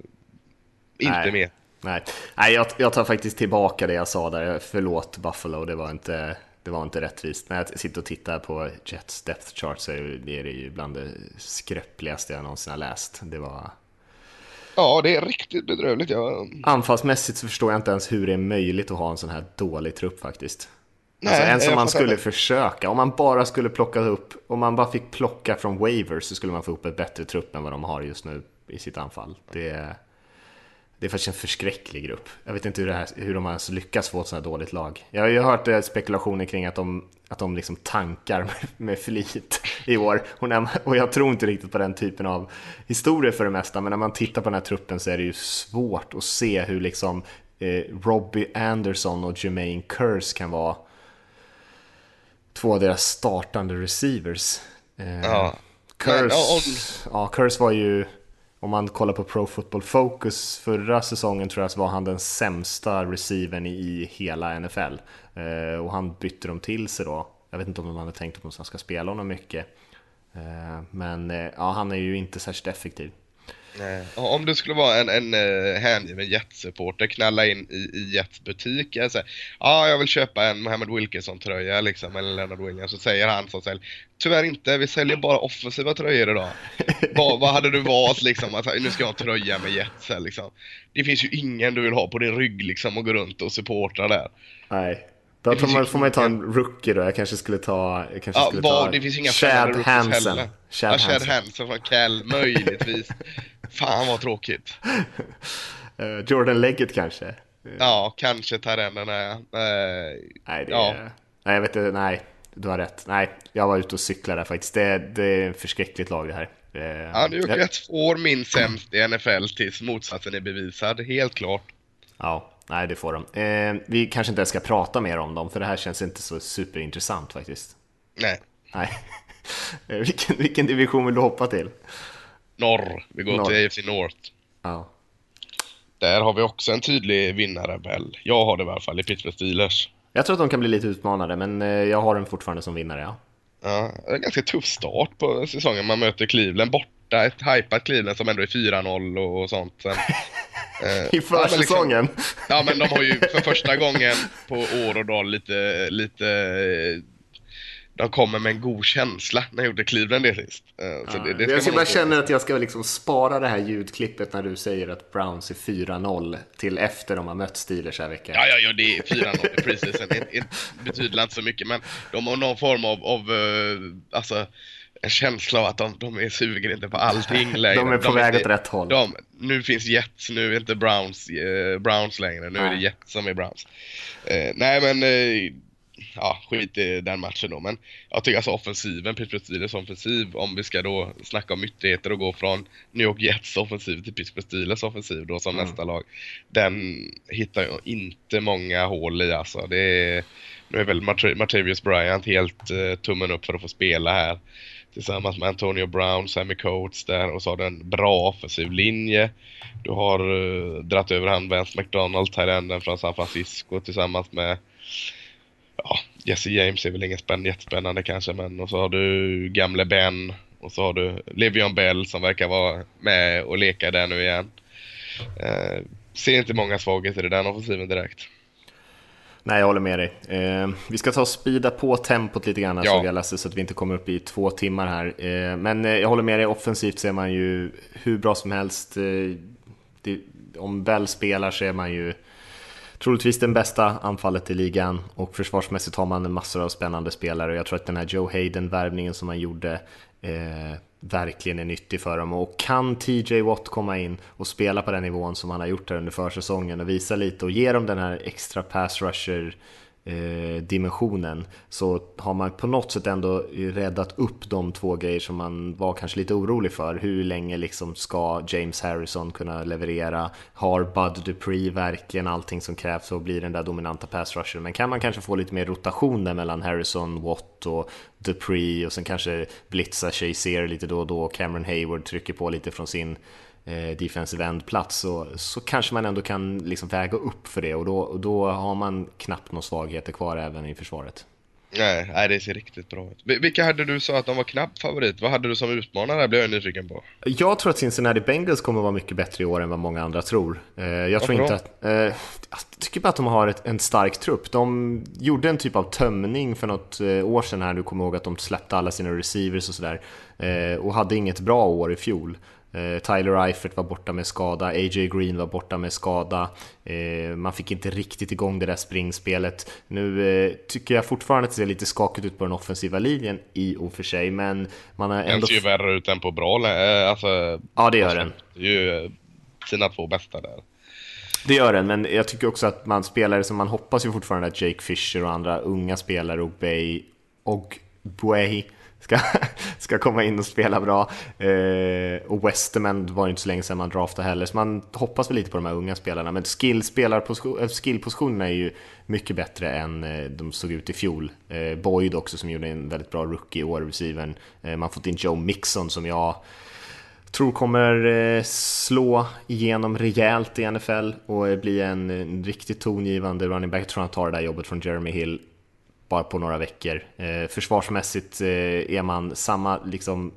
inte
Nej.
mer.
Nej, Nej jag, jag, tar faktiskt tillbaka det jag sa där. Förlåt Buffalo, det var inte, det var inte rättvist. När jag sitter och tittar på Jets Depth Chart så är det ju bland det skröpligaste jag någonsin har läst. Det var...
Ja, det är riktigt bedrövligt. Ja.
Anfallsmässigt så förstår jag inte ens hur det är möjligt att ha en sån här dålig trupp faktiskt. Alltså, Nej, alltså, ens om man skulle det. försöka, om man bara skulle plocka upp, om man bara fick plocka från waivers så skulle man få upp ett bättre trupp än vad de har just nu i sitt anfall. Det är, det är faktiskt en förskräcklig grupp. Jag vet inte hur, det här, hur de har lyckats få ett sådant här dåligt lag. Jag har ju hört eh, spekulationer kring att de, att de liksom tankar med, med flit i år. Och, och jag tror inte riktigt på den typen av historier för det mesta, men när man tittar på den här truppen så är det ju svårt att se hur liksom eh, Robbie Anderson och Jermaine Curse kan vara två av deras startande receivers.
Eh, ja.
Curse, Men, om... ja, Curse var ju, om man kollar på Pro Football Focus förra säsongen tror jag så var han den sämsta receivern i hela NFL. Eh, och han bytte dem till sig då. Jag vet inte om de hade tänkt att de ska spela honom mycket. Eh, men eh, ja, han är ju inte särskilt effektiv.
Nej. Om du skulle vara en, en uh, hängiven Jets-supporter, knalla in i, i Jets butik, och säga ja, jag vill köpa en Mohammed Wilkinson-tröja liksom, eller Leonard Williams, så säger han som säljer, tyvärr inte, vi säljer bara offensiva tröjor idag. vad, vad hade du valt liksom, alltså, nu ska jag ha tröja med Jets här liksom. Det finns ju ingen du vill ha på din rygg liksom och gå runt och supporta där.
Nej. Då får man, får man ta en rookie då. Jag kanske skulle ta... Jag kanske
ja,
skulle
var,
ta
det finns inga
Chad Hansen.
Chad, ja, Chad Hansen från Cal, möjligtvis. Fan vad tråkigt.
Uh, Jordan Leggett kanske?
Ja, kanske tar den den här. Uh,
nej, det ja. är... nej, jag vet inte. Nej, du har rätt. Nej, jag var ute och cyklade där faktiskt. Det, det är ett förskräckligt lag det här.
Uh, ja, New York Jets får min sämst i NFL tills motsatsen är bevisad. Helt klart.
Ja, nej det får de. Eh, vi kanske inte ens ska prata mer om dem, för det här känns inte så superintressant faktiskt.
Nej.
Nej. vilken, vilken division vill du hoppa till?
Norr. Vi går Norr. till AFC North.
Ja.
Där har vi också en tydlig vinnarrebell. Jag har det i alla fall i Pittsburgh Steelers.
Jag tror att de kan bli lite utmanade, men eh, jag har den fortfarande som vinnare, ja.
Ja, det är en ganska tuff start på säsongen. Man möter Cleveland borta, ett hypat Cleveland som ändå är 4-0 och sånt. Sen,
eh, I försäsongen? Ja, liksom,
ja, men de har ju för första gången på år och dag lite, lite de kommer med en god känsla när jag gjorde Cleveland det sist.
Så ja, det, det jag ska bara känna att jag ska liksom spara det här ljudklippet när du säger att Browns är 4-0 till efter de har mött Steelers här veckan.
Ja, ja, ja, det är 4-0 i preseason. Det betyder inte så mycket, men de har någon form av, av uh, alltså, en känsla av att de, de är suger inte på allting
längre. de är på de väg åt rätt håll.
De, nu finns Jets, nu är inte Browns, uh, Browns längre. Nu nej. är det Jets som är Browns. Uh, nej, men ja, skit i den matchen då. Men jag tycker alltså offensiven, Pittsburgh Steelers offensiv, om vi ska då snacka om ytterligheter och gå från New York Jets offensiv till Pittsburgh Steelers offensiv då som mm. nästa lag. Den hittar jag inte många hål i alltså. Det är, nu är väl Martavius Bryant helt uh, tummen upp för att få spela här. Tillsammans med Antonio Brown, Sammy Coates där och så har du en bra offensiv linje. Du har uh, dratt över han Vance McDonald, Tyrenden från San Francisco tillsammans med ja, Jesse James är väl inget spänn, jättespännande kanske, men och så har du gamle Ben och så har du Levion Bell som verkar vara med och leka där nu igen. Uh, ser inte många svagheter i den offensiven direkt.
Nej, jag håller med dig. Eh, vi ska ta och speeda på tempot lite grann, ja. såg jag Lasse, så att vi inte kommer upp i två timmar här. Eh, men eh, jag håller med dig, offensivt ser man ju hur bra som helst. Eh, det, om Bell spelar så är man ju troligtvis den bästa anfallet i ligan och försvarsmässigt har man en massor av spännande spelare. Jag tror att den här Joe Hayden-värvningen som man gjorde eh, verkligen är nyttig för dem. Och kan TJ Watt komma in och spela på den nivån som han har gjort här under försäsongen och visa lite och ge dem den här extra pass rusher Eh, dimensionen så har man på något sätt ändå räddat upp de två grejer som man var kanske lite orolig för. Hur länge liksom ska James Harrison kunna leverera? Har Bud Dupree verkligen allting som krävs för att bli den där dominanta pass rusher? Men kan man kanske få lite mer rotation där mellan Harrison, Watt och Dupree och sen kanske blitza Shazier lite då och då. Cameron Hayward trycker på lite från sin eh, defensive end-plats så, så kanske man ändå kan liksom väga upp för det och då, och då har man knappt några svagheter kvar även i försvaret.
Nej, nej, det ser riktigt bra ut. Vilka hade du sa att de var knapp favorit? Vad hade du som utmanare? blev jag nyfiken på.
Jag tror att Cincinnati Bengals kommer vara mycket bättre i år än vad många andra tror. Eh, jag Varför tror inte att... Eh, jag tycker bara att de har ett, en stark trupp. De gjorde en typ av tömning för något år sedan här, du kommer ihåg att de släppte alla sina receivers och sådär. Och hade inget bra år i fjol. Eh, Tyler Eifert var borta med skada, AJ Green var borta med skada. Eh, man fick inte riktigt igång det där springspelet. Nu eh, tycker jag fortfarande att det ser lite skakigt ut på den offensiva linjen i och för sig, men man har ändå... Den
ser ju värre ut än på bra alltså,
Ja, det gör den.
Det är ju sina två bästa där.
Det gör den, men jag tycker också att man spelar som man hoppas ju fortfarande att Jake Fisher och andra unga spelare, och Bay och Buey ska, ska komma in och spela bra. Eh, och Westerman var ju inte så länge sedan man draftade heller, så man hoppas väl lite på de här unga spelarna. Men skill eh, skillpositionerna är ju mycket bättre än eh, de såg ut i fjol. Eh, Boyd också som gjorde en väldigt bra rookie i år, receivern. Eh, man har fått in Joe Mixon som jag tror kommer eh, slå igenom rejält i NFL och bli en, en riktigt tongivande running back. Jag tror han tar det där jobbet från Jeremy Hill bara på några veckor. Eh, försvarsmässigt eh, är man samma liksom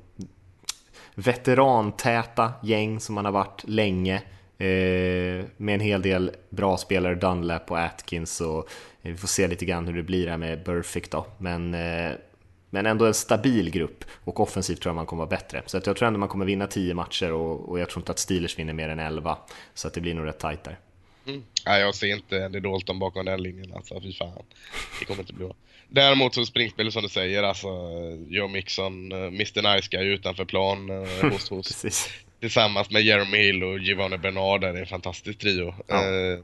veterantäta gäng som man har varit länge eh, med en hel del bra spelare, Dunlap och Atkins och eh, vi får se lite grann hur det blir här med Burfict då. Men, eh, men ändå en stabil grupp och offensivt tror jag man kommer vara bättre. Så att jag tror ändå man kommer vinna 10 matcher och, och jag tror inte att Steelers vinner mer än 11. Så att det blir nog rätt tajt där.
Mm. Nej, jag ser inte Andy Dalton bakom den linjen alltså, fy fan. Det kommer inte bli bra. Däremot så springspelet som du säger, alltså Joe Mixon, uh, Mr Nice Guy utanför plan uh, hos, hos. Tillsammans med Jeremy Hill och Giovanni Bernard, det är en fantastisk trio. Ja. Uh,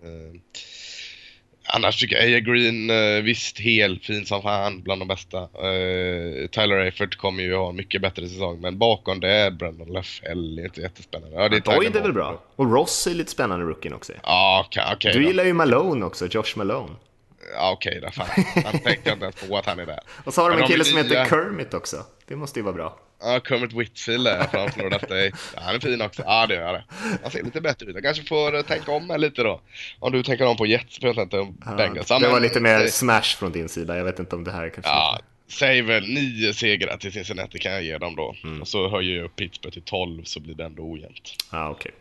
Annars tycker jag Aya Green, eh, visst helt fin som fan, bland de bästa. Eh, Tyler Eifert kommer ju ha mycket bättre säsong, men bakom det är Brandon LaFell inte jättespännande.
Ja, det är Boyd är väl bra? Och Ross är lite spännande rookien också.
Ja. Okay, okay,
du gillar ju Malone också, Josh Malone.
Ja, okej okay, då. Fan. Man tänkte inte ens på att han är där.
Och så har de en kille som heter Kermit också. Det måste ju vara bra.
Ja, Kermit Whitfield är från Florida State. Ja, han är fin också. Ja, det gör det. Han ser lite bättre ut. Jag kanske får eh, tänka om mig lite då. Om du tänker om på Jets, jag inte om ja, Bengals.
Det var lite mer smash från din sida. Jag vet inte om det här kanske...
Ja, säg väl nio segrar till Cincinnati kan jag ge dem då. Mm. Och så höjer jag upp Pittsburgh till 12 så blir det ändå ojämnt.
Ja, okej.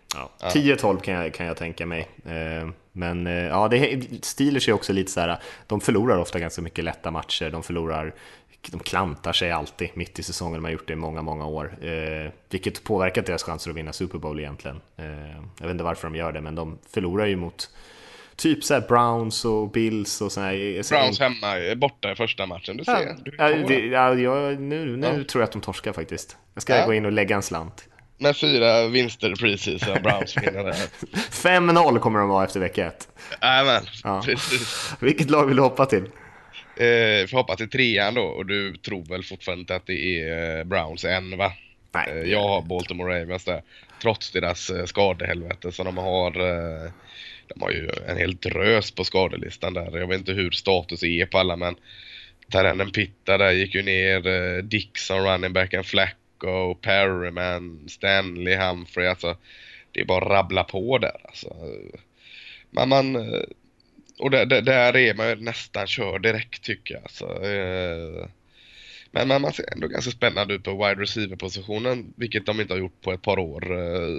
Okay. Ja. 10-12 kan jag, kan jag tänka mig. Eh, men eh, ja, det, Steelers är också lite så här, de förlorar ofta ganska mycket lätta matcher. De förlorar de klantar sig alltid mitt i säsongen, de har gjort det i många, många år. Eh, vilket påverkat deras chanser att vinna Super Bowl egentligen. Eh, jag vet inte varför de gör det, men de förlorar ju mot typ så Browns och Bills och sådana här.
Browns hemma, borta i första matchen, du ser.
Ja, du det, ja, jag, nu nu ja. tror jag att de torskar faktiskt. Jag ska gå in och lägga en slant.
Med fyra vinster preseason, Browns vinner det.
5-0 kommer de vara efter vecka ett.
Jajamän, ja. precis.
Vilket lag vill du hoppa till?
Eh, får hoppa till trean då och du tror väl fortfarande inte att det är eh, Browns än va?
Nej.
Eh, jag har Baltimore Ravens där. Trots deras eh, skadehelvete så de har eh, de har ju en hel drös på skadelistan där. Jag vet inte hur status är på alla men Terrenen Pitta där gick ju ner, eh, Dixon running backen, Flacco, Perryman, Stanley, Humphrey. Alltså, det är bara att rabbla på där alltså. Men man, eh, och där, där är man ju nästan kör direkt tycker jag. Alltså, eh, Men, men man ser ändå ganska spännande ut på wide receiver-positionen, vilket de inte har gjort på ett par år.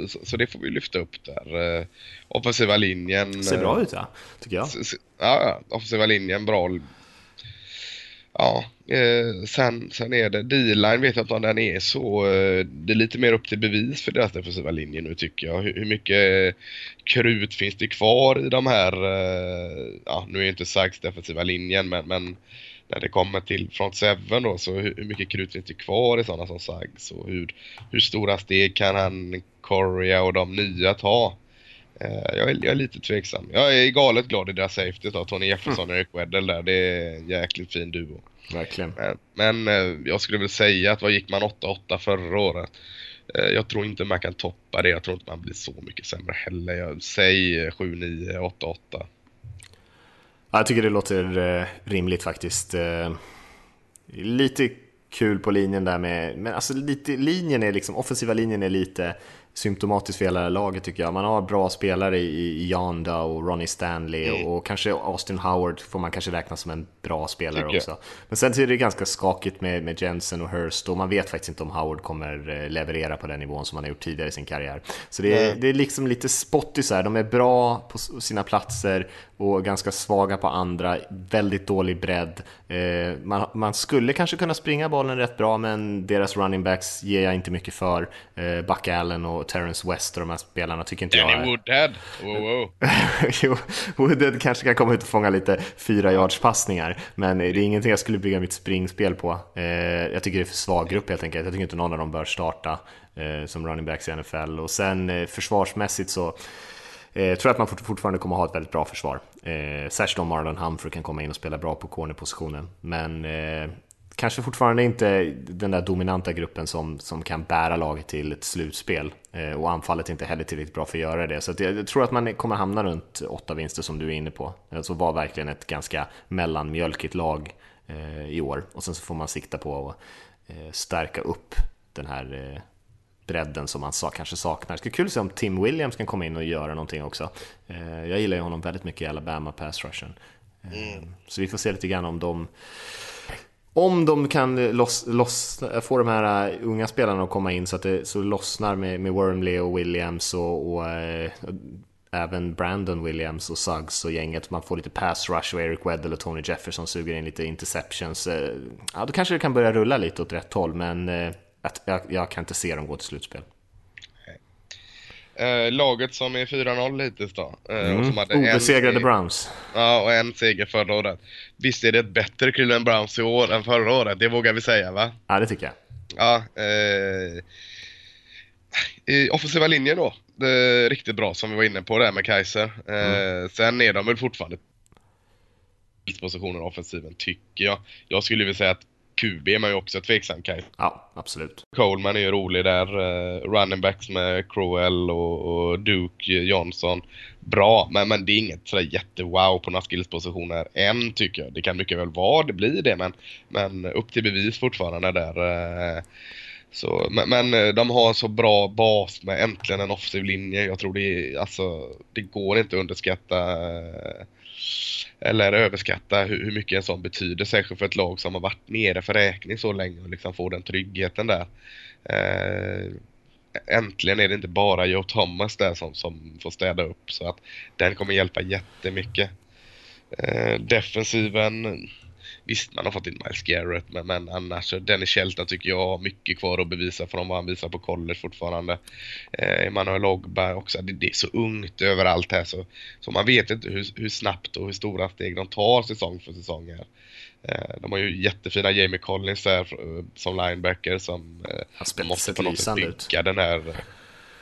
Så, så det får vi lyfta upp där. Offensiva linjen...
Ser bra ut ja, tycker jag.
Ja, offensiva linjen bra ja, eh, sen, sen är det D-line vet jag inte om den är så. Eh, det är lite mer upp till bevis för deras defensiva linje nu tycker jag. Hur, hur mycket krut finns det kvar i de här, eh, ja nu är inte Sykes defensiva linjen men, men när det kommer till front seven då så hur, hur mycket krut finns det kvar i sådana som Sykes och hur, hur stora steg kan han Correa och de nya ta? Eh, jag är, jag är, lite tveksam. Jag är galet glad i deras safety då, Tony Jefferson och Eric Weddle där. Det är en jäkligt fin duo.
Verkligen.
Men, men eh, jag skulle väl säga att vad gick man 8-8 förra året? Eh, jag tror inte man kan toppa det. Jag tror inte man blir så mycket sämre heller. Jag säger 7-9, 8-8.
Jag tycker det låter rimligt faktiskt. Lite kul på linjen där med, men alltså lite, linjen är liksom, offensiva linjen är lite symptomatiskt för hela laget tycker jag. Man har bra spelare i, Yanda och Ronnie Stanley mm. och, kanske Austin Howard får man kanske räkna som en bra spelare tycker också. Men sen är det ganska skakigt med, med Jensen och Hurst och man vet faktiskt inte om Howard kommer eh, leverera på den nivån som han har gjort tidigare i sin karriär. Så det är, mm. det är liksom lite spottisar, de är bra på sina platser och ganska svaga på andra, väldigt dålig bredd. Eh, man, man, skulle kanske kunna springa bollen rätt bra men deras running backs ger jag inte mycket för. Eh, Buck Allen och Terrence West och de här spelarna tycker inte
Danny
jag
är... Woodhead! Wow, wow.
jo, Woodhead kanske kan komma ut och fånga lite fyra yards passningar men det är ingenting jag skulle bygga mitt springspel på. Eh, jag tycker det är för svag grupp helt enkelt. Jag tycker inte någon av dem bör starta som running backs i NFL och sen försvarsmässigt så jag tror att man fortfarande kommer ha ett väldigt bra försvar. Eh, särskilt om Marlon Humphrey kan komma in och spela bra på cornerpositionen. Men eh, kanske fortfarande inte den där dominanta gruppen som, som kan bära laget till ett slutspel. Eh, och anfallet är inte heller tillräckligt bra för att göra det. Så jag, jag tror att man kommer hamna runt åtta vinster som du är inne på. Alltså var verkligen ett ganska mellanmjölkigt lag eh, i år. Och sen så får man sikta på att eh, stärka upp den här bredden som man sa, kanske saknar. Det skulle kul att se om Tim Williams kan komma in och göra någonting också. Eh, jag gillar ju honom väldigt mycket i Alabama pass rushen. Eh, mm. Så vi får se lite grann om de om de kan loss, loss, få de här uh, unga spelarna att komma in så att det så lossnar med, med Wormley och Williams och, och uh, även Brandon Williams och Suggs och gänget. Man får lite pass rush och Eric Weddle och Tony Jefferson suger in lite interceptions. Ja, då kanske det kan börja rulla lite åt rätt håll, men att jag, jag kan inte se dem gå till slutspel.
Eh, laget som är 4-0 hittills då.
Eh, mm. Obesegrade Browns.
Ja, och en seger förra året. Visst är det ett bättre Cleveland Browns i år än förra året, det vågar vi säga va?
Ja, det tycker jag.
Ja, eh, i offensiva linjen då, det är riktigt bra som vi var inne på där med Kaiser. Eh, mm. Sen är de väl fortfarande positioner offensiven tycker jag. Jag skulle vilja säga att QB är man ju också tveksam Kaj.
Ja, absolut.
Coleman är ju rolig där. Uh, running backs med Crowell och, och, Duke Johnson. Bra, men, men det är inget sådär jättewow på några skillspositioner än tycker jag. Det kan mycket väl vara, det blir det, men, men upp till bevis fortfarande där. Uh, så, men, men, eh, de har en så bra bas med äntligen en offensiv linje. Jag tror det är, alltså, det går inte att underskatta uh, eller överskatta hur, hur, mycket en sån betyder, särskilt för ett lag som har varit nere för räkning så länge och liksom få den tryggheten där. Eh, äntligen är det inte bara Joe Thomas där som, som får städa upp så att den kommer hjälpa jättemycket. Eh, defensiven Visst, man har fått in Miles Garrett, men, men annars, Dennis Shelton tycker jag har mycket kvar att bevisa från vad han visar på college fortfarande. Eh, Emanuel Ogba också, det, det, är så ungt överallt här så, så man vet inte hur, hur snabbt och hur stora steg de tar säsong för säsong här. Eh, de har ju jättefina Jamie Collins eh, som linebacker som
eh, måste på något sätt bygga
den här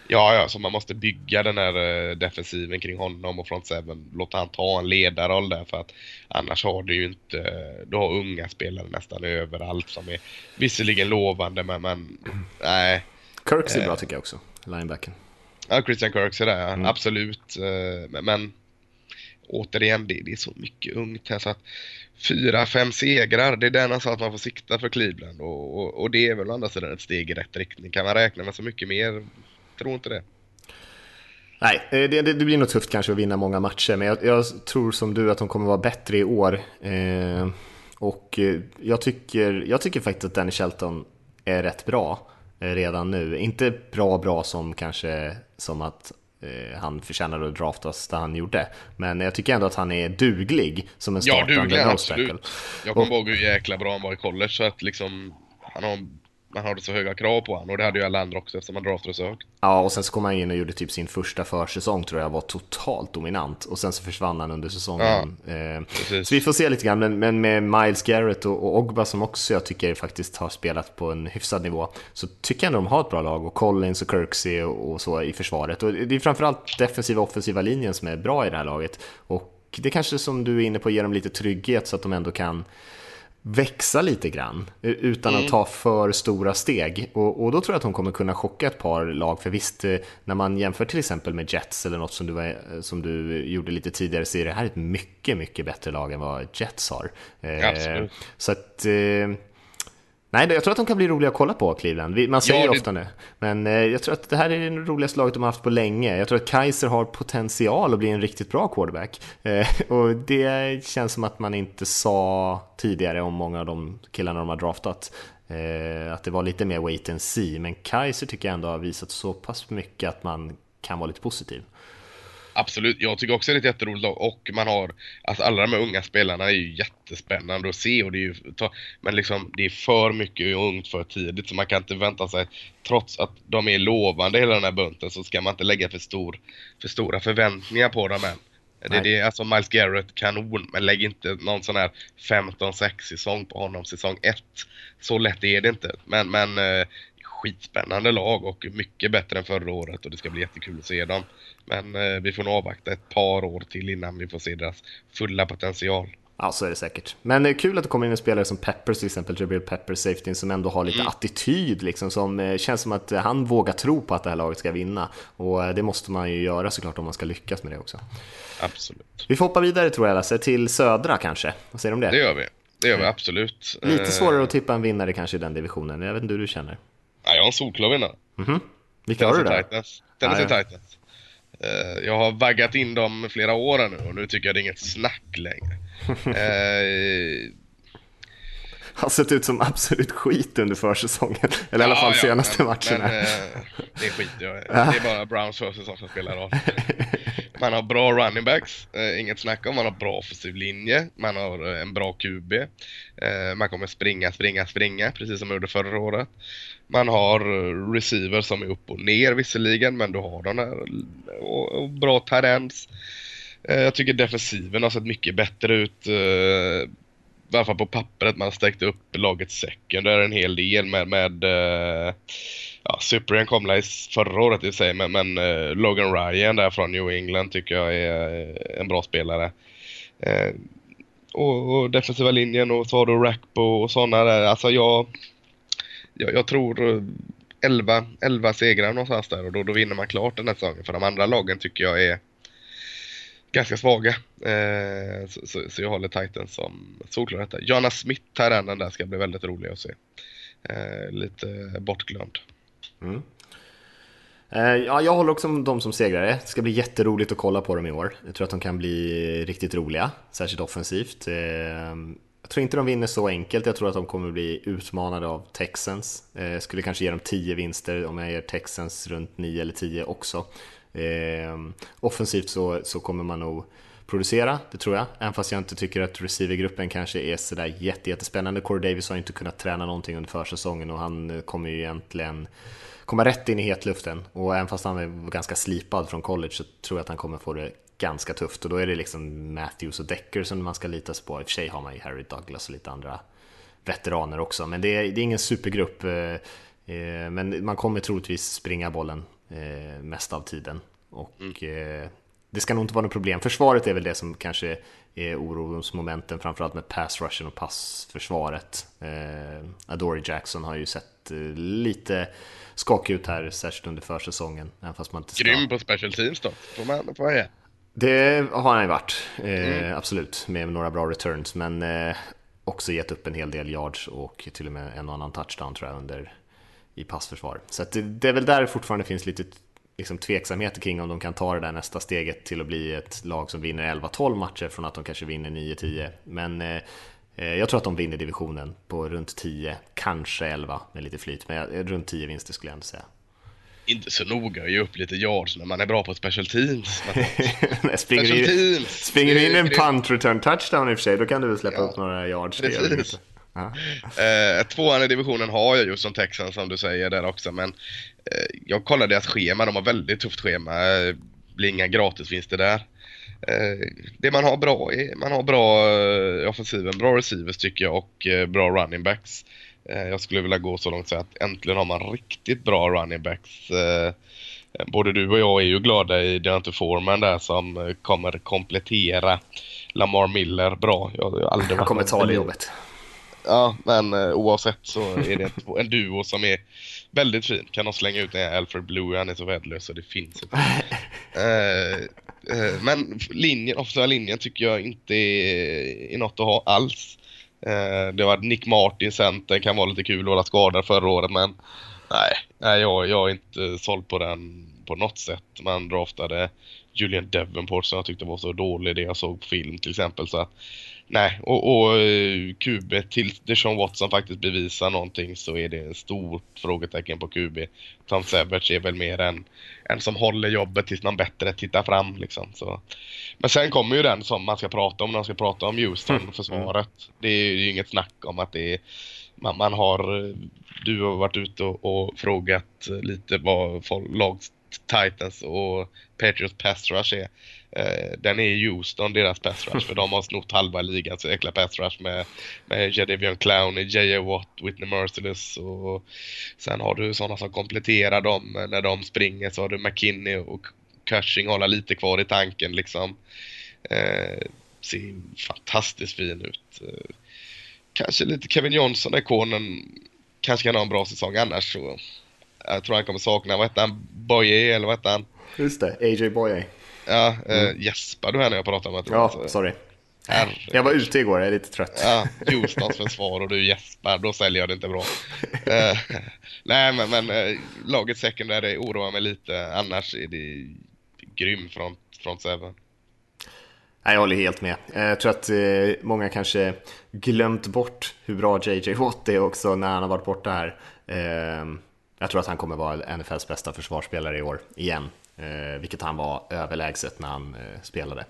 Ja, ja, så man måste bygga den här uh, defensiven kring honom och front seven. Låta han ta en ledarroll där för att annars har du ju inte, du har unga spelare nästan överallt som är visserligen lovande men, men nej.
Kirks är bra tycker jag också, linebacken.
Ja, Christian Kirks är det, mm. absolut. Men, men återigen, det, det, är så mycket ungt här så att fyra, fem segrar, det är den alltså att man får sikta för Cleveland och, och, och det är väl å andra sidan ett steg i rätt riktning. Kan man räkna med så mycket mer tror inte det.
Nej, eh, det, det, blir nog tufft kanske att vinna många matcher, men jag, jag, tror som du att de kommer vara bättre i år. Eh, och eh, jag tycker, jag tycker faktiskt att Danny Shelton är rätt bra eh, redan nu. Inte bra bra som kanske som att eh, han förtjänade att draftas där han gjorde. Men jag tycker ändå att han är duglig som en startande
Ja, duglig absolut. Jag kommer ihåg hur jäkla bra han var i college så att liksom han har, man hade så höga krav på honom och det hade ju alla andra också eftersom han draftade så högt.
Ja, och sen så kom han in och gjorde typ sin första försäsong tror jag var totalt dominant. Och sen så försvann han under säsongen. Eh,
precis.
så vi får se lite grann, men, men med Miles Garrett och, och Ogba som också jag tycker faktiskt har spelat på en hyfsad nivå, så tycker jag ändå de har ett bra lag. Och Collins och Kirksey och, och så i försvaret. Och det är framförallt defensiva och offensiva linjen som är bra i det här laget. Och det kanske som du är inne på ger dem lite trygghet så att de ändå kan växa lite grann eh, utan
Mm.
att ta för stora steg. Och, och då tror jag att hon kommer kunna chocka ett par lag. För visst, eh, när man jämför till exempel med Jets eller något som du, var, som du gjorde lite tidigare så är det här ett mycket, mycket bättre lag än vad Jets har. Eh,
Absolut.
Så att... Nej, jag tror att de kan bli roliga att kolla på, Cleveland. Man säger
Ja, det-
ofta det. Men eh, jag tror att det här är det roligaste laget de har haft på länge. Jag tror att Kaiser har potential att bli en riktigt bra quarterback. Eh, och det känns som att man inte sa tidigare om många av de killarna de har draftat. Eh, att det var lite mer wait and see. Men Kaiser tycker jag ändå har visat så pass mycket att man kan vara lite positiv.
Absolut, jag tycker också det är ett jätteroligt lag och man har, alltså alla de här unga spelarna är ju jättespännande att se och det är ju, men liksom det är för mycket ungt för tidigt så man kan inte vänta sig, trots att de är lovande hela den här bunten så ska man inte lägga för, stor, för stora förväntningar på dem än. Det det, alltså Miles Garrett, kanon, men lägg inte någon sån här 15-6 säsong på honom säsong 1. Så lätt är det inte, men, men eh, skitspännande lag och mycket bättre än förra året och det ska bli jättekul att se dem. Men eh, vi får nog avvakta ett par år till innan vi får se deras fulla potential.
Ja, så är det säkert. Men det är kul att det kommer in en spelare som Peppers till exempel, Jabril Peppers, safety, som ändå har lite attityd, liksom, som eh, känns som att han vågar tro på att det här laget ska vinna. Och eh, det måste man ju göra såklart om man ska lyckas med det också.
Absolut.
Vi får hoppa vidare tror jag Lasse, till södra kanske. Vad säger du om det?
Det gör vi. Det gör vi absolut.
Lite
Eh,
svårare att tippa en vinnare kanske i den divisionen. Jag vet inte hur du känner.
Ja, jag har en solklar vinnare.
Vilka har du där?
Titans. Tennessee
Ja, ja.
Titans. Eh, jag har vaggat in dem flera år nu och nu tycker jag det är inget snack längre. Eh,
Har sett ut som absolut skit under försäsongen. Eller i alla fall
ja,
senaste
men,
matcherna.
Men, eh, det skiter jag i. Det är bara Browns försäsong som spelar roll. Man har bra running backs, eh, inget snack om. Man har bra offensiv linje. Man har eh, en bra QB. Man kommer springa, springa, springa, precis som man gjorde förra året. Man har eh, receiver som är upp och ner visserligen, men du har de här och, bra tendens. Eh, jag tycker defensiven har sett mycket bättre ut. I alla fall på pappret. Man har stärkt upp laget secondary en hel del med, med uh, ja, Cyprian kom la i förra året i sig, men, men uh, Logan Ryan där från New England tycker jag är eh, en bra spelare. Uh, och, och defensiva linjen och så har du Rackbo och sådana där. Alltså jag, jag, jag tror 11, 11 segrar någonstans där och då, då vinner man klart den här säsongen. För de andra lagen tycker jag är ganska svaga. Eh, så, så, så jag håller Titans som solklar detta. Jonas Smith här den där ska bli väldigt rolig att se. Eh, lite bortglömd. Mm.
Eh, Ja, jag håller också med dem som segrare. Det ska bli jätteroligt att kolla på dem i år. Jag tror att de kan bli riktigt roliga, särskilt offensivt. Eh, jag tror inte de vinner så enkelt. Jag tror att de kommer bli utmanade av Texans. Jag Skulle kanske ge dem 10 vinster om jag ger Texans runt 9 eller 10 också. Ehm, offensivt så, så kommer man nog producera, det tror jag. Även fast jag inte tycker att receivergruppen kanske är sådär jätte, jättespännande. Corey Davis har ju inte kunnat träna någonting under försäsongen och han eh, kommer ju egentligen komma rätt in i hetluften. Och även fast han är ganska slipad från college så tror jag att han kommer få det ganska tufft. Och då är det liksom Matthews och Decker som man ska lita sig på. I och för sig har man ju Harry Douglas och lite andra veteraner också. Men det är, det är ingen supergrupp. Eh, eh, men man kommer troligtvis springa bollen eh, mest av tiden. Och eh, det ska nog inte vara något problem. Försvaret är väl det som kanske är orosmomenten, framförallt med pass rushen och passförsvaret. Eh, Adoree Jackson har ju sett eh, lite skakig ut här, särskilt under försäsongen. Även fast man inte ska...
Grym på special teams då. Får man får man ge.
Det har han ju varit, eh, absolut, med några bra returns, men eh, också gett upp en hel del yards och till och med en och annan touchdown tror jag under i passförsvar. Så det, det är väl där det fortfarande finns lite liksom, tveksamheter kring om de kan ta det där nästa steget till att bli ett lag som vinner 11-12 matcher från att de kanske vinner 9-10. Men eh, Jag tror att de vinner divisionen på runt 10, kanske 11 med lite flyt, men runt 10 vinster skulle jag ändå säga
inte så noga att ge upp lite yards när man är bra på special teams.
springer special teams. Springer du in en punt return touchdown i och för sig, då kan du väl släppa ja, upp några yards. Precis.
Eh, tvåan i divisionen har jag just som Texans som du säger där också, men eh, jag kollade deras schema, de har väldigt tufft schema. Det blir inga gratisvinster där. Eh, det man har bra är, man har bra eh, offensiven, bra receivers tycker jag och eh, bra running backs. Eh, jag skulle vilja gå så långt och säga att äntligen har man riktigt bra running backs. Eh, både du och jag är ju glada i Deontay Foreman där som eh, kommer komplettera Lamar Miller bra.
Jag har aldrig Han kommer ta det jobbet.
Ja, men oavsett så är det en duo som är väldigt fin. Kan de slänga ut den Alfred Blue, han är så värdelös så det finns inte. men linjen, officiella linjen tycker jag inte är, är något att ha alls. Eh, det var Nick Martin center, kan vara lite kul att vara skadad förra året men nej, nej jag, jag är inte såld på den på något sätt. Man draftade Julian Devenport som jag tyckte var så dålig det jag såg på film till exempel. Så att, nej, och, och uh, QB till Deshaun Watson faktiskt bevisar någonting så är det ett stort frågetecken på QB. Tom Savage är väl mer en, en som håller jobbet tills någon bättre tittar fram liksom. Så. Men sen kommer ju den som man ska prata om när man ska prata om Houston-försvaret. Mm. Det är ju inget snack om att det är man, man har, eh, du har varit ute och, och frågat eh, lite vad lag Titans och Patriots pass rush är. Eh, den är Houston, deras pass rush, för de har snott halva ligan så jäkla pass rush med, med Jadavion Clowney, J.A. Watt, Whitney Merciless och sen har du sådana som kompletterar dem eh, när de springer så har du McKinney och Cushing hålla lite kvar i tanken liksom. Eh, ser fantastiskt fin ut. Eh, kanske lite Kevin Johnson är konen, kanske kan ha en bra säsong annars så jag tror han kommer sakna, vad hette han, Boye eller vad hette han?
Just det, AJ Boye.
Ja, eh, mm. gäspar du här när jag pratar med
Ja, alltså. sorry. Herre. Jag var ute igår, jag är lite trött.
Ja, Houstons försvar och du gäspar, då säljer jag det inte bra. uh, nej, men, men uh, laget secondary oroar mig lite, annars är det grym front, front seven.
Jag håller helt med. Eh, jag tror att eh, många kanske glömt bort hur bra JJ Watt är också när han har varit borta här. Ehm, jag tror att han kommer vara NFLs bästa försvarsspelare i år igen, eh, vilket han var överlägset när han spelade.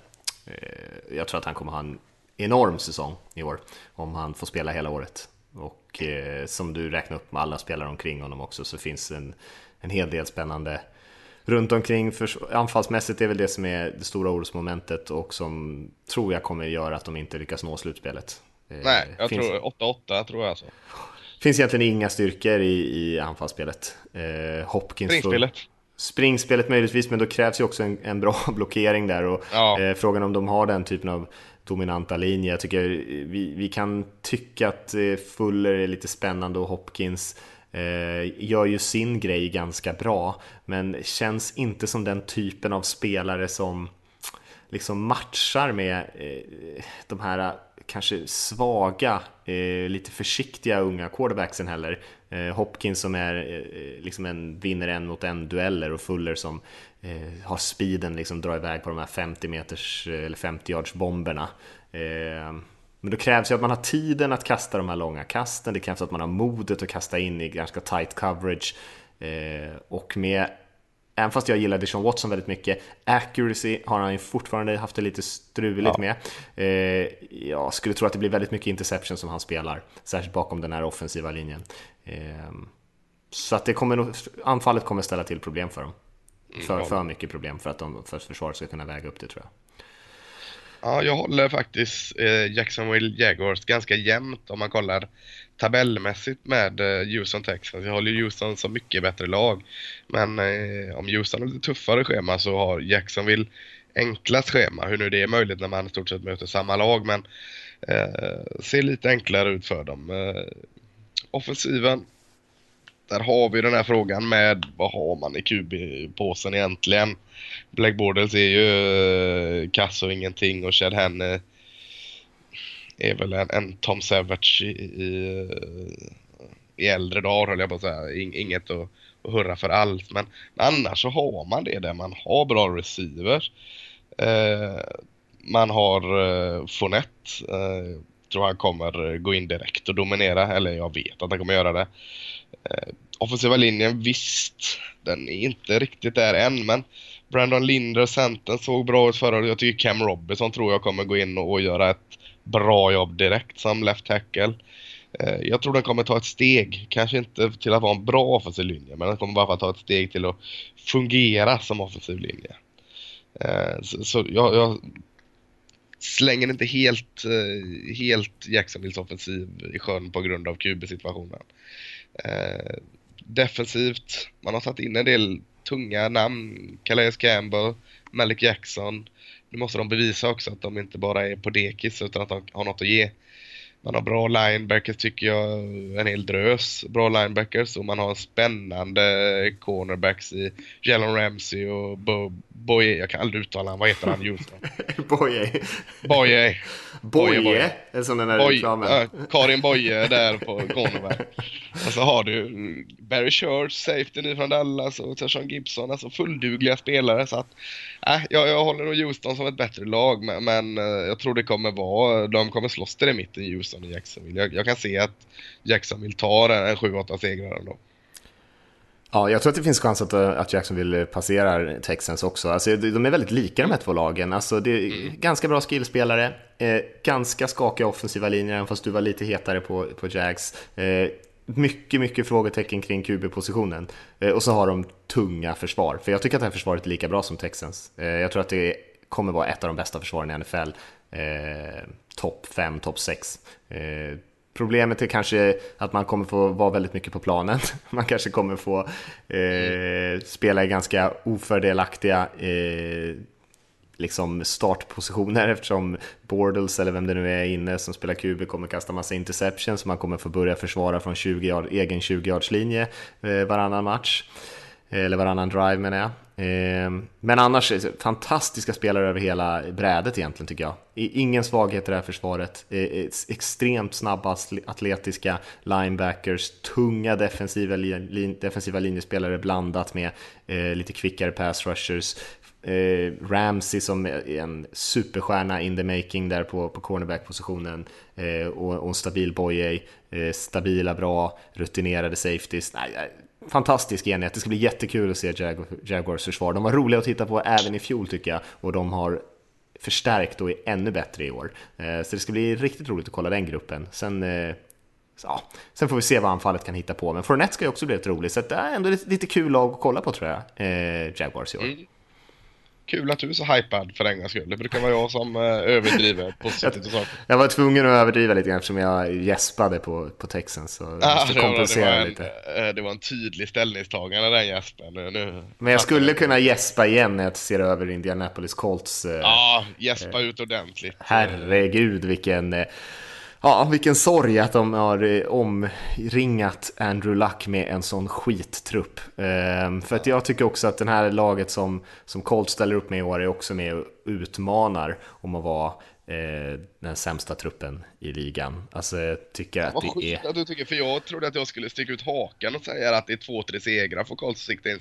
Jag tror att han kommer ha en enorm säsong i år om han får spela hela året. Och som du räknar upp med alla spelare omkring honom också så finns en, en hel del spännande runt omkring. För, anfallsmässigt är väl det som är det stora orosmomentet och som tror jag kommer göra att de inte lyckas nå slutspelet.
Eh, Nej, jag finns... tror 8-8 tror jag alltså
finns egentligen inga styrkor i, i anfallsspelet. Eh, Hopkins
Springspelet?
Springspelet möjligtvis, men då krävs ju också en, en bra blockering där. Och, ja. eh, frågan om de har den typen av dominanta linje. Jag tycker vi, vi kan tycka att eh, Fuller är lite spännande och Hopkins Eh, gör ju sin grej ganska bra, men känns inte som den typen av spelare som liksom matchar med eh, de här eh, kanske svaga, eh, lite försiktiga unga quarterbacksen heller. Eh, Hopkins som är eh, liksom en vinner en mot en dueller och Fuller som eh, har speeden, liksom drar iväg på de här 50 meters eh, eller 50 yards bomberna. Eh, men då krävs ju att man har tiden att kasta de här långa kasten, det krävs att man har modet att kasta in i ganska tight coverage och med Även fast jag gillar Deshaun Watson väldigt mycket, accuracy har han ju fortfarande haft det lite struligt ja. med. Eh, jag skulle tro att det blir väldigt mycket interception som han spelar, särskilt bakom den här offensiva linjen. Eh, så att det kommer nog, anfallet kommer ställa till problem för dem. För, mm, för mycket problem för att, de, för försvaret ska kunna väga upp det tror jag.
Ja, jag håller faktiskt eh, Jacksonville Jaguars ganska jämnt om man kollar tabellmässigt med eh, Houston Texans. Jag håller Houston som mycket bättre lag. Men eh, om Houston har lite tuffare schema så har Jacksonville enklast schema. Hur nu det är möjligt när man i stort sett möter samma lag men eh, ser lite enklare ut för dem. Eh, offensiven där har vi den här frågan med vad har man i QB-påsen egentligen? Black Borders är ju uh, kass och ingenting och Chad Henne är väl en, en Tom Savage i, i, eh, i äldre dagar höll jag på att säga. inget att, att hurra för alls men annars så har man det där man har bra receivers. Uh, man har uh, Fonette. Uh, tror han kommer gå in direkt och dominera, eller jag vet att han kommer göra det. Eh, offensiva linjen, visst, den är inte riktigt där än, men Brandon Linder, centern, såg bra ut förra året. Jag tycker Cam Robinson tror jag kommer gå in och, och göra ett bra jobb direkt som left tackle. Eh, jag tror den kommer ta ett steg, kanske inte till att vara en bra offensiv linje, men den kommer bara ta ett steg till att fungera som offensiv linje. Eh, så, så jag, jag, slänger inte helt, eh, helt Jacksonvilles offensiv i sjön på grund av QB-situationen. Eh, defensivt, man har satt in en del tunga namn, Calais Campbell, Malik Jackson. Nu måste de bevisa också att de inte bara är på dekis utan att de har något att ge. Man har bra linebackers tycker jag, en hel drös bra linebackers och man har spännande cornerbacks i Jalen Ramsey och Bo Boye, jag kan aldrig uttala han, vad heter han just
Boye.
Boye.
Boye, Boye. är som den där Boye, reklamen. Äh,
Karin Boye där på cornerback. och så har du Barry Church, safety nu från Dallas och Tershawn Gibson, alltså fulldugliga spelare så att äh, jag, jag håller nog Houston som ett bättre lag men, men jag tror det kommer vara, de kommer slåss till det mitten Houston och Jacksonville. Jag, jag kan se att Jacksonville tar en 7-8 segrar ändå.
Ja, jag tror att det finns chans att, att Jacksonville passerar Texans också. Alltså, de är väldigt lika de här två lagen. Alltså, det är mm. ganska bra skillspelare, eh, ganska skakiga offensiva linjer, även fast du var lite hetare på, på Jags. Eh, mycket, mycket frågetecken kring QB-positionen. Eh, och så har de tunga försvar, för jag tycker att det här försvaret är lika bra som Texans. Eh, jag tror att det kommer vara ett av de bästa försvaren i NFL. Eh, topp 5, topp 6. Eh, Problemet är kanske att man kommer få vara väldigt mycket på planen. Man kanske kommer få eh, spela i ganska ofördelaktiga eh, liksom startpositioner eftersom Bordels eller vem det nu är inne som spelar QB kommer kasta massa interceptions så man kommer få börja försvara från 20 yard, egen 20-yardslinje eh, varannan match. Eh, eller varannan drive menar jag. Eh, men annars, fantastiska spelare över hela brädet egentligen tycker jag. Ingen svaghet i det här försvaret. Extremt snabba, atletiska linebackers, tunga defensiva, lin defensiva linjespelare blandat med lite kvickare pass rushers. Eh, Ramsey som är en superstjärna in the making där på, på cornerback-positionen eh, och, och en stabil Boye, eh, stabila, bra, rutinerade safeties. Nej, eh, fantastisk enhet. Det ska bli jättekul att se Jag Jaguars försvar. De var roliga att titta på även i fjol tycker jag och de har förstärkt och är ännu bättre i år. Eh, så det ska bli riktigt roligt att kolla den gruppen. Sen, eh, ja, sen får vi se vad anfallet kan hitta på. Men Fournette ska ju också bli rätt roligt, så det är eh, ändå lite kul lag att kolla på tror jag, eh, Jaguars i år. Mm.
Kul att du är så hypad för en gångs skull. Det brukar vara jag som eh, överdriver positivt och saker.
Jag var tvungen att överdriva lite grann eftersom jag gäspade på, på texten. Så jag
ah, måste kompensera det en, lite. Eh, det var en tydlig ställningstagande den gäspen. Nu,
Men jag skulle kunna gäspa igen när jag ser över Indianapolis Colts.
Eh, ja, gäspa ut ordentligt.
Herregud vilken Ja, vilken sorg att de har eh, omringat Andrew Luck med en sån skittrupp. Ehm, för att jag tycker också att det här laget som, som Colt ställer upp med i år är också med och utmanar om att vara eh, den sämsta truppen i ligan. Alltså jag tycker att
Vad
det är...
att du tycker, för jag trodde att jag skulle sticka ut hakan och säga att det är två, tre segrar för sikta in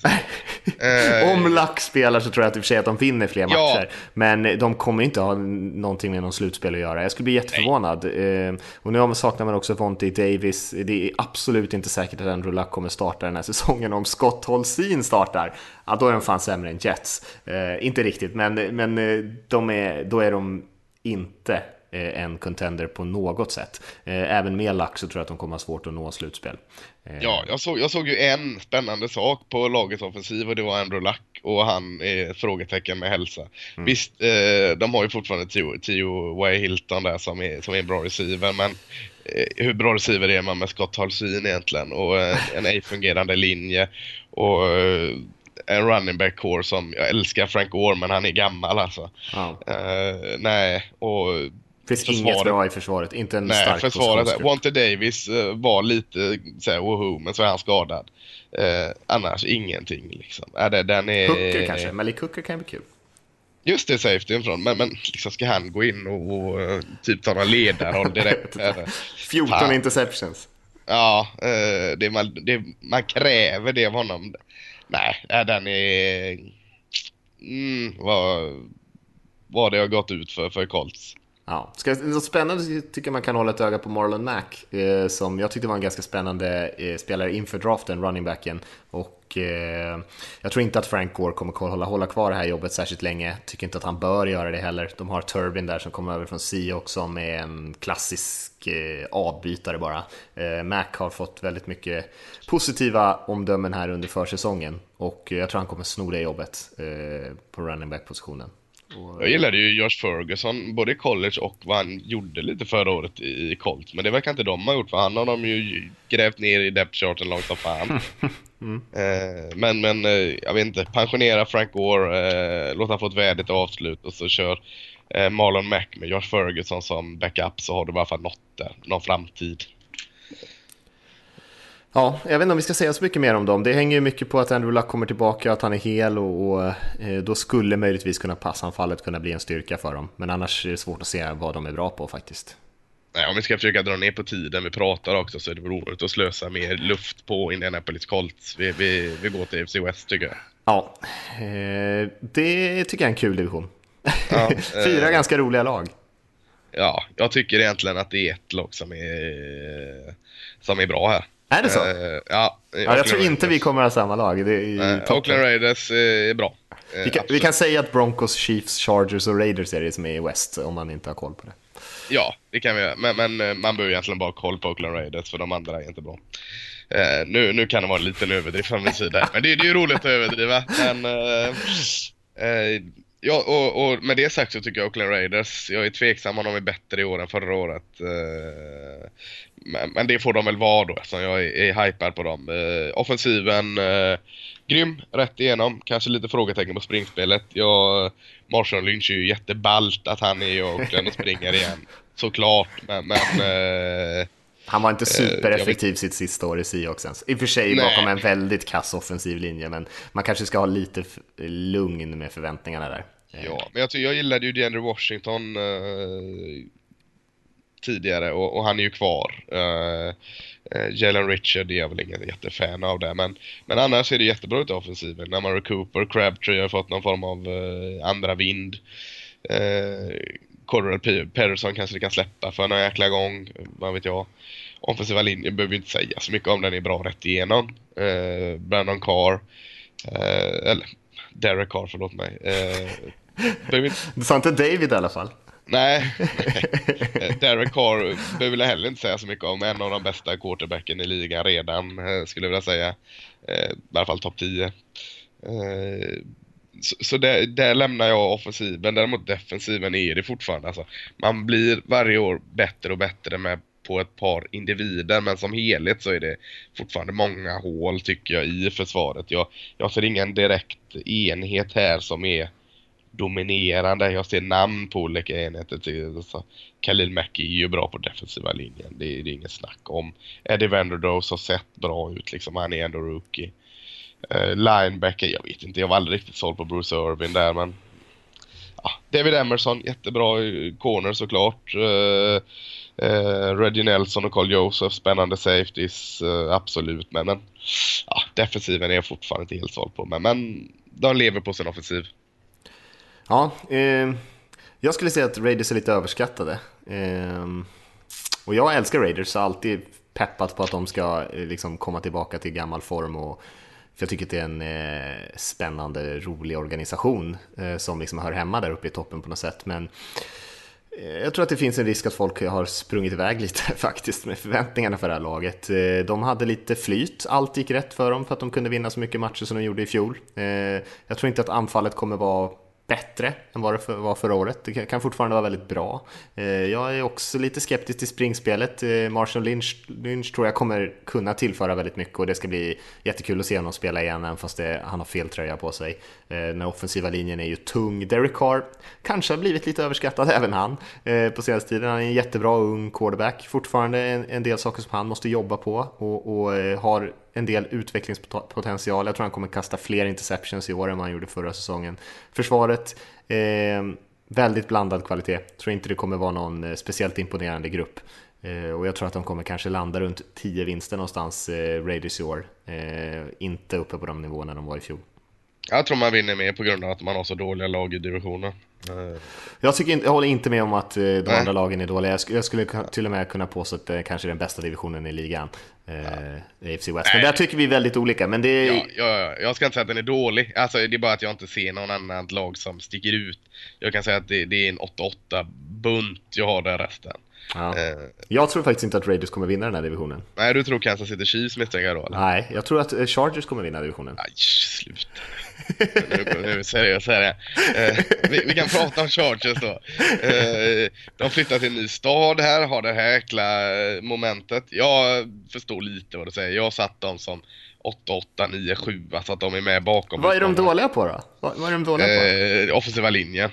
eh... Om Lack spelar så tror jag att i och för sig att de vinner fler ja. matcher. Men de kommer inte ha någonting med någon slutspel att göra. Jag skulle bli jätteförvånad. Eh, och nu saknar man också Vontae Davis. Det är absolut inte säkert att Andrew Luck kommer starta den här säsongen. Om Scott Holsin startar, ja då är de fan sämre än Jets. Eh, inte riktigt, men, men eh, de är, då är de inte Eh, en contender på något sätt. Eh, även med lax så tror jag att de kommer ha svårt att nå slutspel.
Eh, ja, jag såg, jag såg ju en spännande sak på lagets offensiv och det var Andrew Luck och han är frågetecken med hälsa. Mm. Visst, de har ju fortfarande Tio, Tio Way Hilton där som är, som är en bra receiver men hur bra receiver är man med Scott Halsyn egentligen och en ej fungerande linje och en running back core som, jag älskar Frank Orr men han är gammal alltså. Oh. Uh, nej, och
finns försvaret, inget bra i försvaret, inte en
nej,
stark
försvaret. Wante Davis uh, var lite såhär woho, men så är han skadad. Uh, annars ingenting liksom. Det, den är...
Hooker kanske, Malik Hooker kan bli kul.
Just det, safetyn från. Men, men liksom ska han gå in och, och uh, typ ta någon ledarroll direkt?
14 fan. interceptions.
Ja, det man, det, man kräver det av honom. Nej, den är... Mm, vad, vad det har gått ut för, för Colts.
Ja, ska, något spännande tycker man kan hålla ett öga på Marlon Mack, eh, som jag tyckte var en ganska spännande eh, spelare inför draften, running backen. Och eh, jag tror inte att Frank Gore kommer hålla, hålla kvar det här jobbet särskilt länge. Tycker inte att han bör göra det heller. De har Turbin där som kommer över från Seahawks som är en klassisk eh, avbytare bara. Eh, Mac har fått väldigt mycket positiva omdömen här under försäsongen och eh, jag tror han kommer sno det jobbet eh, på running back-positionen.
Jag gillade ju Josh Ferguson både i college och vad han gjorde lite förra året i Colts. Men det verkar inte de ha gjort för han har de ju grävt ner i depth charten långt som fan. Mm. Eh, men, men eh, jag vet inte, pensionera Frank Gore, eh, låt han få ett värdigt avslut och så kör eh, Marlon Mack med Josh Ferguson som backup så har du i alla fall något där, någon framtid.
Ja, jag vet inte om vi ska säga så mycket mer om dem. Det hänger ju mycket på att Andrew Luck kommer tillbaka, att han är hel och, och eh, då skulle möjligtvis kunna passanfallet kunna bli en styrka för dem. Men annars är det svårt att se vad de är bra på faktiskt.
Nej, om vi ska försöka dra ner på tiden vi pratar också så är det väl roligt att slösa mer luft på Indianapolis Colts. Vi, vi, vi går till AFC West tycker jag.
Ja, eh, det tycker jag är en kul division. Ja, Fyra eh, ganska roliga lag.
Ja, jag tycker egentligen att det är ett lag som är, som är bra här.
Är det så? Uh,
ja,
ja, jag tror inte vi kommer ha samma lag. Det är
uh, Oakland Raiders uh, är bra.
Vi kan, vi, kan, säga att Broncos, Chiefs, Chargers och Raiders är det som är i West, om man inte har koll på det.
Ja, det kan vi göra. Men, men man behöver egentligen bara ha koll på Oakland Raiders, för de andra är inte bra. nu, nu kan det vara en liten överdrift från min sida, men det, det är ju roligt att överdriva. Men, Ja, och, och, med det sagt så tycker jag Oakland Raiders, jag är tveksam om de är bättre i år än förra året. Eh, men, men, det får de väl vara då eftersom jag är, är hypad på dem. Eh, offensiven, eh, grym, rätt igenom. Kanske lite frågetecken på springspelet. Jag, Marshall Lynch är ju jätteballt att han är i Oakland och springer igen. Såklart, men... men
han var inte supereffektiv sitt sista år i Seahawks I och för sig bakom en väldigt kass offensiv linje, men man kanske ska ha lite lugn med förväntningarna där.
Ja, men jag, jag gillade ju DeAndre Washington eh, tidigare och, och, han är ju kvar. Eh, eh Jalen Richard är jag väl ingen jättefan av det, men, men annars ser det jättebra ut i offensiven. Namara Cooper, Crabtree har fått någon form av eh, andra vind. Eh, Cordell Patterson kanske det kan släppa för någon jäkla gång, vad vet jag. Offensiva linjen behöver vi inte säga så mycket om, den är bra rätt igenom. Eh, Brandon Carr, eh, eller Derek Carr, förlåt mig. Eh,
du sa inte David i alla fall?
Nej, Derek Carr behöver jag heller inte säga så mycket om. En av de bästa quarterbacken i ligan redan, eh, skulle jag vilja säga. Eh, I alla fall topp 10. Eh, så, så där, där, lämnar jag offensiven. Däremot defensiven är det fortfarande. Alltså, man blir varje år bättre och bättre med på ett par individer men som helhet så är det fortfarande många hål tycker jag i försvaret. Jag, jag ser ingen direkt enhet här som är dominerande. Jag ser namn på olika enheter. Typ, Till, alltså, Khalil Mack är ju bra på defensiva linjen. Det, det är inget snack om. Eddie Vanderdoes har sett bra ut liksom. Han är ändå rookie. Uh, linebacker, jag vet inte. Jag var aldrig riktigt såld på Bruce Irvin där men ja, David Emerson, jättebra corner såklart. Uh, uh, Reggie Nelson och Carl Joseph, spännande safeties, uh, absolut. Men, men ja, defensiven är jag fortfarande inte helt såld på. Men, men de lever på sin offensiv.
Ja, eh, jag skulle säga att Raiders är lite överskattade. Eh, och jag älskar Raiders, har alltid peppat på att de ska eh, liksom, komma tillbaka till gammal form. Och, för jag tycker att det är en eh, spännande, rolig organisation eh, som liksom hör hemma där uppe i toppen på något sätt. Men eh, Eh, jag tror att det finns en risk att folk har sprungit iväg lite faktiskt med förväntningarna för det här laget. Eh, de hade lite flyt, allt gick rätt för dem för att de kunde vinna så mycket matcher som de gjorde i fjol. Eh, jag tror inte att anfallet kommer vara bättre än vad det var förra året. Det kan fortfarande vara väldigt bra. Eh, jag är också lite skeptisk till springspelet. Eh, Marshall Lynch, Lynch tror jag kommer kunna tillföra väldigt mycket och det ska bli jättekul att se honom spela igen även fast det, han har fel tröja på sig. Eh, den offensiva linjen är ju tung. Derek Carr kanske har blivit lite överskattad även han på senaste tiden. Han är en jättebra ung quarterback. Fortfarande en, en del saker som han måste jobba på och, och har en del utvecklingspotential. Jag tror han kommer kasta fler interceptions i år än vad han gjorde förra säsongen. Försvaret, eh, väldigt blandad kvalitet. Tror inte det kommer vara någon eh, speciellt imponerande grupp. Eh, och jag tror att de kommer kanske landa runt 10 vinster någonstans, eh, Raiders i år. Eh, inte uppe på de nivåerna de var i fjol.
Jag tror man vinner mer på grund av att man har så dåliga lag i divisionen.
Jag, tycker inte, jag håller inte med om att eh, de Nej. andra lagen är dåliga. Jag, sk jag skulle till och med kunna påstå att det kanske är den bästa divisionen i ligan. Eh, ja. AFC West. Men där tycker vi väldigt olika. Men det är...
ja, ja, jag ska inte säga att den är dålig. Alltså, det är bara att jag inte ser någon annan lag som sticker ut. Jag kan säga att det, det är en 8-8 bunt jag har där resten.
Ja. Eh, jag tror faktiskt inte att Raiders kommer vinna den här divisionen.
Nej, du tror Kansas City Chiefs jag då? Eller?
Nej, jag tror att eh, Chargers kommer vinna divisionen.
Nej, sluta. nu, seriöst här. Eh, vi, vi, kan prata om Chargers då. Eh, de flyttar till en ny stad här, har det här jäkla eh, momentet. Jag förstår lite vad du säger. Jag satt dem som 8, 8, 9, 7, så att de är med bakom.
Vad är de dåliga på då? Vad, vad är de dåliga på?
Eh, offensiva linjen.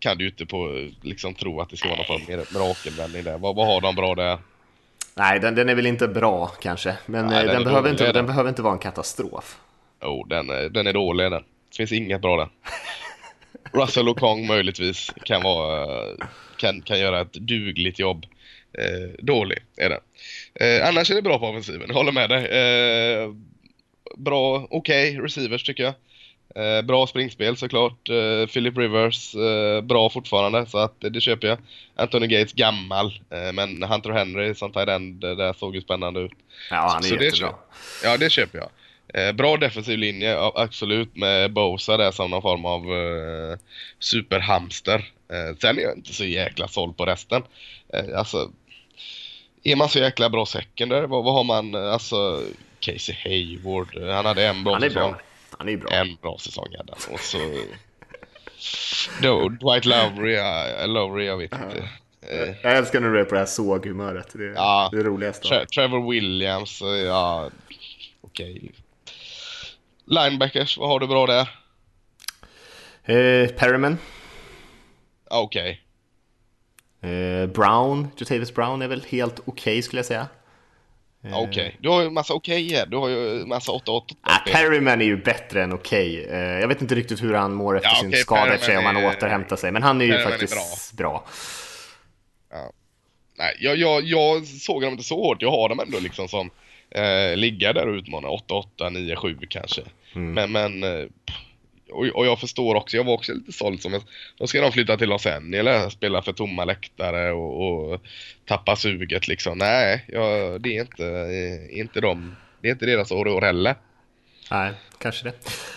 Eh, kan du inte på, liksom tro att det ska vara någon mirakelvändning där. Vad, vad har de bra där?
Nej, den, den är väl inte bra kanske, men Nej, den, den behöver inte, den behöver inte vara en katastrof.
Jo, oh, den, är, den är dålig den. Det finns inget bra där. Russell och Kong möjligtvis kan, vara, kan, kan göra ett dugligt jobb. Eh, dålig är den. Eh, annars är det bra på offensiven, håller med dig. Eh, bra, okej okay, receivers tycker jag. Eh, bra springspel såklart. Eh, Philip Rivers, eh, bra fortfarande så att det köper jag. Anthony Gates gammal, eh, men Hunter Henry som tight end, det där såg ju spännande ut.
Ja, han är så jättebra. Det
ja, det köper jag. Eh, bra defensiv linje, absolut, med Bosa där som någon form av eh, superhamster. sen är jag inte så jäkla såld på resten. alltså, är man så jäkla bra secondary, vad, vad har man, alltså Casey Hayward, han hade en bra
Han är bra. Han är ju bra.
En bra säsong hade han. Och så... Då, Dwight Lowry, Lowry, jag vet inte.
Uh, jag älskar när du är på det här såghumöret. Det är ja, det roligaste.
Tra Trevor Williams, ja, okej. Okay. Linebackers, vad har du bra där?
Eh, Perriman.
Okej.
Okay. Eh, Brown, Jotavis Brown är väl helt okej okay, skulle jag säga.
Okej, okay. du har ju massa okej okay här. Du har ju massa 8-8.
Ah, Perryman är ju bättre än okej. Okay. Eh, jag vet inte riktigt hur han mår efter ja, sin skada sig, om han är... återhämtar sig. Men han är ju Perryman faktiskt är bra. bra.
Ja. Nej, jag, jag, jag såg dem inte så hårt. Jag har dem ändå liksom som eh, ligga där och utmana. 8-8, 9-7 kanske. Mm. Men, men eh, och, och, jag förstår också, jag var också lite såld som, då ska de flytta till Los Angeles, spela för tomma läktare och, och tappa suget liksom. Nej, jag, det är inte, eh, inte de, det är inte deras år heller.
Nej, kanske det.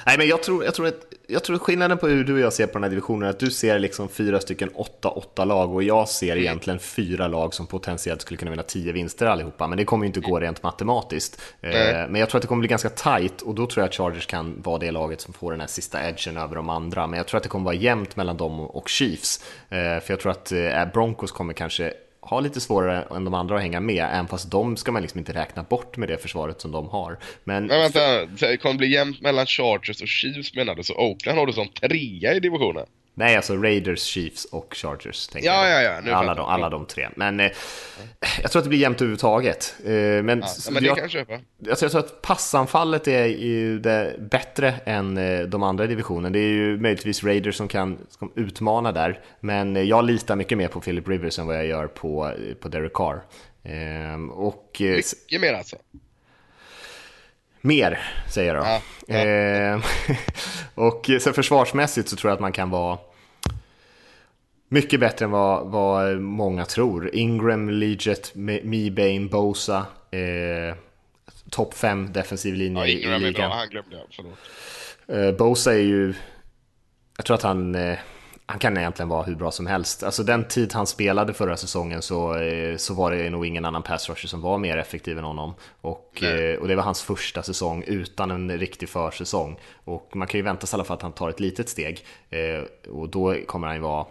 Nej, men jag tror, jag tror att jag tror skillnaden på hur du och jag ser på den här divisionen är att du ser liksom fyra stycken 8-8 lag och jag ser mm. egentligen fyra lag som potentiellt skulle kunna vinna tio vinster allihopa. Men det kommer ju inte gå rent matematiskt. Mm. Men jag tror att det kommer bli ganska tight och då tror jag att Chargers kan vara det laget som får den här sista edgen över de andra. Men jag tror att det kommer vara jämnt mellan dem och Chiefs. Eh, för jag tror att eh, Broncos kommer kanske har lite svårare än de andra att hänga med, även fast de ska man liksom inte räkna bort med det försvaret som de har. Men,
Men vänta, det kommer bli jämnt mellan Chargers och Chiefs menar du? Så Oakland har du som trea i divisionen?
Nej, alltså Raiders, Chiefs och Chargers.
Ja, ja, ja.
Nu alla, de, alla de tre. Men eh, jag tror att det blir jämnt överhuvudtaget. Eh, men,
ja, men det jag, kan jag köpa.
Alltså, jag tror att passanfallet är ju det bättre än eh, de andra i divisionen. Det är ju möjligtvis Raiders som kan, som utmana där. Men eh, jag litar mycket mer på Philip Rivers än vad jag gör på, eh, på Derek Carr. Eh, och,
mycket mer alltså?
Mer, säger jag då. Ja, ja. Eh, och sen försvarsmässigt så tror jag att man kan vara mycket bättre än vad, vad många tror. Ingram, Leggett, Mebane, Bosa. Eh, Topp 5 defensiv linje ja,
Ingram
i
ligan. är bra, han glömde jag, förlåt.
Eh, Bosa är ju... Jag tror att han... Eh, han kan egentligen vara hur bra som helst. Alltså den tid han spelade förra säsongen så, eh, så var det nog ingen annan pass rusher som var mer effektiv än honom. Och, eh, och det var hans första säsong utan en riktig försäsong. Och man kan ju vänta sig i alla fall att han tar ett litet steg. Eh, och då kommer han ju vara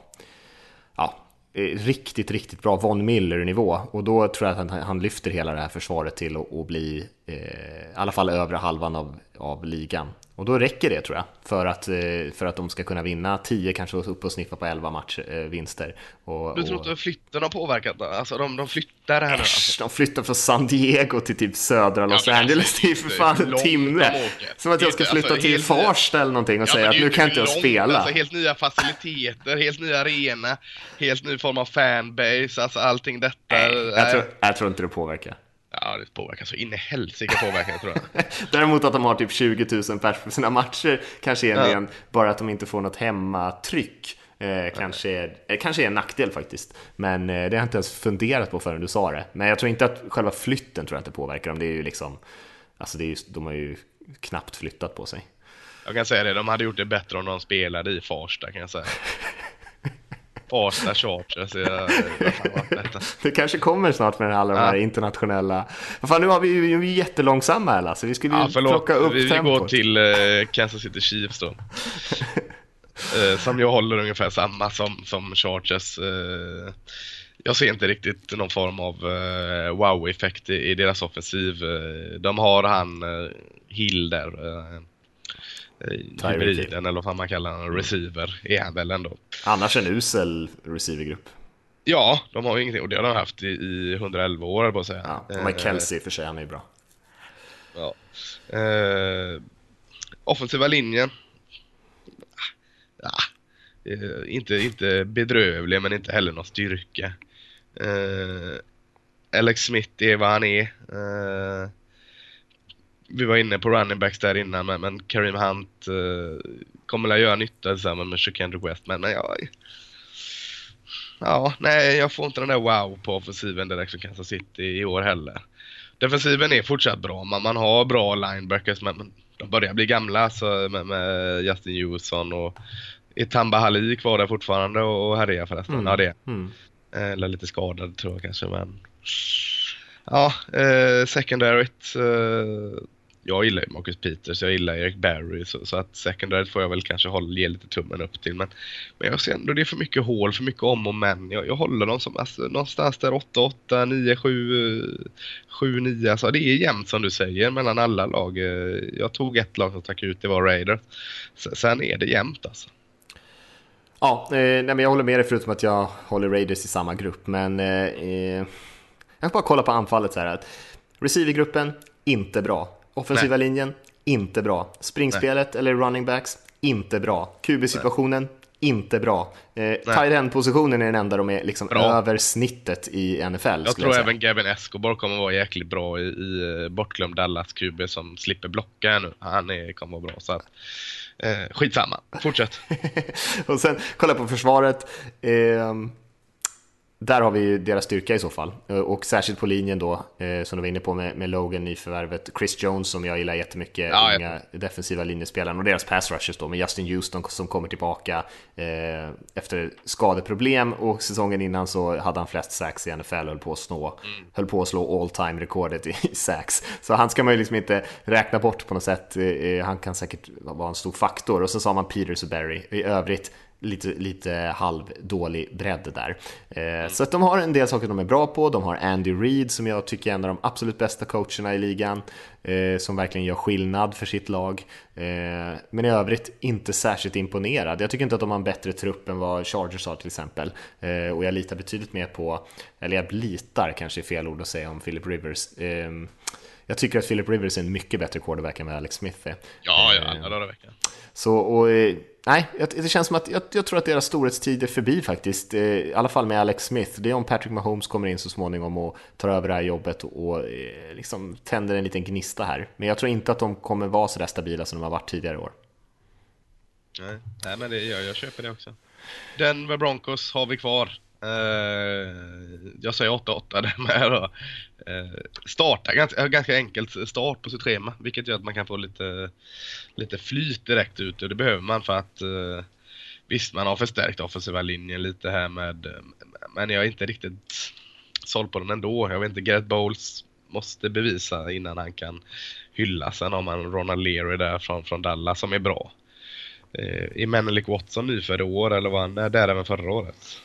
ja, riktigt, riktigt bra Von Miller-nivå. Och då tror jag att han, han lyfter hela det här försvaret till att bli eh, i alla fall övre halvan av, av ligan. Och då räcker det tror jag för att, eh, för att de ska kunna vinna 10, kanske upp och sniffa på 11 matchvinster.
Och, du tror inte flytten har påverkat det? Alltså de, de flyttar här nu? Alltså.
De flyttar från San Diego till typ södra Los ja, Angeles. Alltså, det är för fan en timme. Som att jag ska flytta alltså, till Farsta eller någonting och ja, säga att nu kan inte jag spela.
Alltså, helt nya faciliteter, helt ny arena, helt ny form av fanbase, alltså allting detta.
Nej, jag, tror, jag tror inte det påverkar.
Ja, det påverkar så in i helsike påverkar tror jag.
Däremot att de har typ 20 000 pers på sina matcher kanske är ja. bara att de inte får något hemmatryck. Eh, kanske, är, eh, kanske är en nackdel faktiskt. Men eh, det har jag inte ens funderat på förrän du sa det. Men jag tror inte att själva flytten tror jag inte påverkar dem. Det är ju liksom, alltså det är ju, de har ju knappt flyttat på sig.
Jag kan säga det, de hade gjort det bättre om de spelade i Farsta kan jag säga. Farsta Chargers. Jag,
det kanske kommer snart med alla de här internationella... Fan, nu har vi ju vi är jättelångsamma här Lasse. Vi skulle ju ja, plocka upp
vi,
tempot.
Vi går till uh, Kansas City Chiefs då. uh, som jag håller ungefär samma som, som Chargers. Uh, jag ser inte riktigt någon form av uh, wow-effekt i, i, deras offensiv. Uh, de har han uh, Hill där. Hybriden eller vad man kallar honom, receiver är han väl ändå.
Annars en usel receivergrupp.
Ja, de har ju ingenting och det har de haft i, i 111 år på att säga.
Ja, och med Kelsey för sig, han är ju bra.
Ja. Eh, offensiva linjen. Ja, eh, inte, inte bedrövlig men inte heller någon styrka. Eh, Alex Smith är vad han är. Vi var inne på running backs där innan men, men Kareem Hunt eh, kommer att göra nytta tillsammans med Shakendrick West men, men ja, nej jag får inte den där wow på offensiven direkt som Kansas City i år heller. Defensiven är fortsatt bra, man, man har bra linebackers men de börjar bli gamla så med, med Justin Houston och är Tamba Hali kvar där fortfarande och härjar förresten? Mm. Ja det mm. Eller lite skadad tror jag kanske men Ja, eh, secondaryt eh, jag gillar ju Marcus Peters, jag gillar Eric Barry så, så att secondary får jag väl kanske hålla, ge lite tummen upp till. Men, men jag ser ändå det är för mycket hål, för mycket om och men. Jag, jag håller dem som alltså, någonstans där 8-8, 9-7, 7-9. Alltså det är jämnt som du säger mellan alla lag. Jag tog ett lag som stack ut, det var Raiders. Sen är det jämnt alltså.
Ja, eh, nej, men jag håller med dig förutom att jag håller Raiders i samma grupp. Men eh, eh jag kan bara kolla på anfallet så här. Receivergruppen, inte bra. Offensiva Nej. linjen, inte bra. Springspelet Nej. eller running backs, inte bra. QB-situationen, inte bra. Eh, tight positionen är den enda de är liksom över snittet i NFL.
Jag tror jag även Gavin Escobar kommer vara jäkligt bra i, i eh, bortglömd Dallas QB som slipper blocka nu. Han är, kommer vara bra. Så att, eh, skitsamma, fortsätt.
och sen kolla på försvaret. Eh, där har vi ju deras styrka i så fall. Eh, och särskilt på linjen då, eh, som du var inne på med, med Logan i förvärvet. Chris Jones som jag gillar jättemycket, ja, unga ja. defensiva linjespelaren. Och deras pass rushers då med Justin Houston som kommer tillbaka eh, efter skadeproblem. Och säsongen innan så hade han flest sacks i NFL och höll på att, snå, mm. höll på att slå all time rekordet i sacks. Så han ska man ju liksom inte räkna bort på något sätt. Eh han kan säkert vara en stor faktor. Och så sa man Peters och Berry. I övrigt lite, lite halvdålig bredd där. Eh, så att de har en del saker de är bra på. De har Andy Reid som jag tycker är en av de absolut bästa coacherna i ligan. Eh, som verkligen gör skillnad för sitt lag. Eh, men i övrigt inte särskilt imponerad. Jag tycker inte att de har en bättre trupp än vad Chargers har till exempel. Och jag litar betydligt mer på, eller jag litar kanske är fel ord att säga om Philip Rivers. Eh, jag tycker att Philip Rivers är en mycket bättre quarterback än vad Alex Smith är.
Ja, ja, alla dagar veckan.
Så, och eh, nej, det känns som att jag, jag, tror att deras storhetstid är förbi faktiskt. Eh, I alla fall med Alex Smith. Det är om Patrick Mahomes kommer in så småningom och tar över det här jobbet och eh, liksom tänder en liten gnista här. Men jag tror inte att de kommer vara så där stabila som de har varit tidigare år.
Nej, nej men det, jag, jag köper det också. Denver Broncos har vi kvar. Uh, jag säger 8-8 där med då. Starta ganska, ganska enkelt start på sitt schema vilket gör att man kan få lite, lite flyt direkt ut och det behöver man för att eh, visst man har förstärkt offensiva linjen lite här med eh, men jag är inte riktigt såld på den ändå. Jag vet inte, Gareth Bowles måste bevisa innan han kan hyllas. Sen har man Ronald Leary där från, från Dallas som är bra. Eh, är Menelik Watson ny för i år eller var han där även förra året?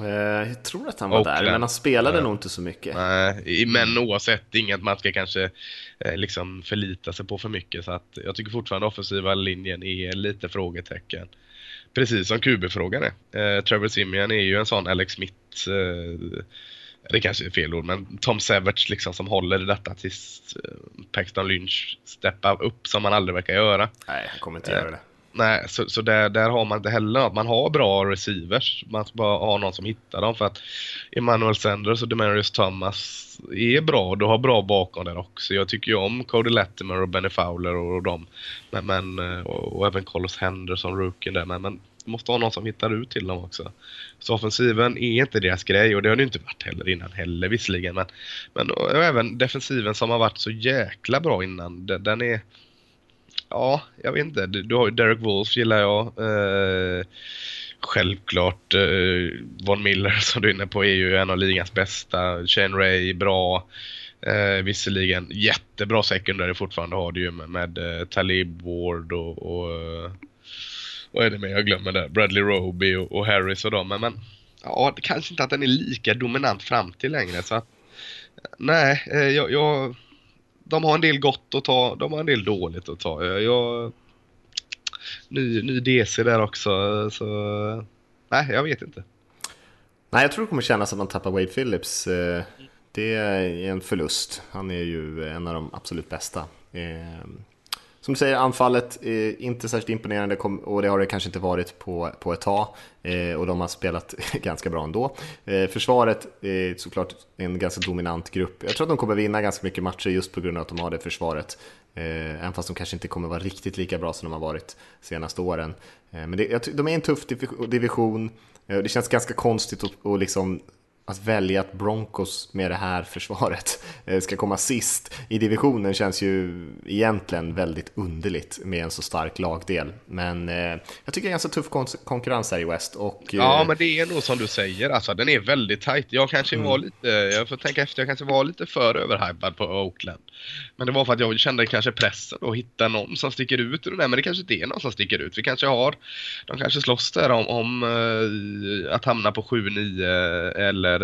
Eh, jag tror att han var Oakland. där, men han spelade ja. nog inte så mycket.
Nej, men oavsett, inget man ska kanske eh, liksom förlita sig på för mycket. Så att jag tycker fortfarande offensiva linjen är lite frågetecken. Precis som QB-frågan är. Eh, Trevor Simeon är ju en sån Alex Smith eh, det kanske är fel ord, men Tom Savage liksom som håller detta tills eh, Paxton Lynch steppar upp som man aldrig verkar göra.
Nej, han kommer inte göra det.
Nej, så, så där, där har man inte heller något. Man har bra receivers. Man ska bara ha någon som hittar dem. För att Emmanuel Sanders och Demarius Thomas är bra. Du har bra bakom där också. Jag tycker ju om Cody Latimer och Benny Fowler och, och dem. Men, men, eh, och, och även Carlos Henderson, rookien där. Men, men måste ha någon som hittar ut till dem också. Så offensiven är inte deras grej och det har det inte varit heller innan heller visserligen. Men, men och även defensiven som har varit så jäkla bra innan. Den, den är... Ja, jag vet inte. Du, du har ju Derek Wolf gillar jag. Eh, självklart eh, Von Miller som du är inne på är ju en av ligans bästa. Shane Ray bra. Eh, visserligen jättebra secondary fortfarande har du ju med, med eh, Talib Ward och, och eh, vad är det mer jag glömmer där? Bradley Roby och, och Harris och dem. Men, men ja, kanske inte att den är lika dominant fram till längre. Så att, nej, eh, jag, jag, de har en del gott att ta, de har en del dåligt att ta. Jag, jag ny, ny DC där också, så nej, jag vet inte.
Nej, jag tror det kommer kännas att man tappar Wade Phillips. Eh, det är en förlust. Han är ju en av de absolut bästa. Eh, som du säger, anfallet är inte särskilt imponerande och det har det kanske inte varit på, på ett tag. Eh, och de har spelat ganska bra ändå. Eh, försvaret är såklart en ganska dominant grupp. Jag tror att de kommer vinna ganska mycket matcher just på grund av att de har det försvaret. Eh, även fast de kanske inte kommer vara riktigt lika bra som de har varit de senaste åren. Eh, men det, de är en tuff division. Det känns ganska konstigt att, att liksom att välja att Broncos med det här försvaret eh, ska komma sist i divisionen känns ju egentligen väldigt underligt med en så stark lagdel. Men eh, jag tycker det är ganska tuff kon konkurrens här i West. Och,
eh... Ja, men det är nog som du säger, alltså den är väldigt tight. Jag kanske mm. var lite, jag får tänka efter, jag kanske var lite för överhypad på Oakland. Men det var för att jag kände kanske pressen att hitta någon som sticker ut ur det där, men det kanske inte är någon som sticker ut. Vi kanske har, de kanske slåss där om, om uh, att hamna på 7-9 eller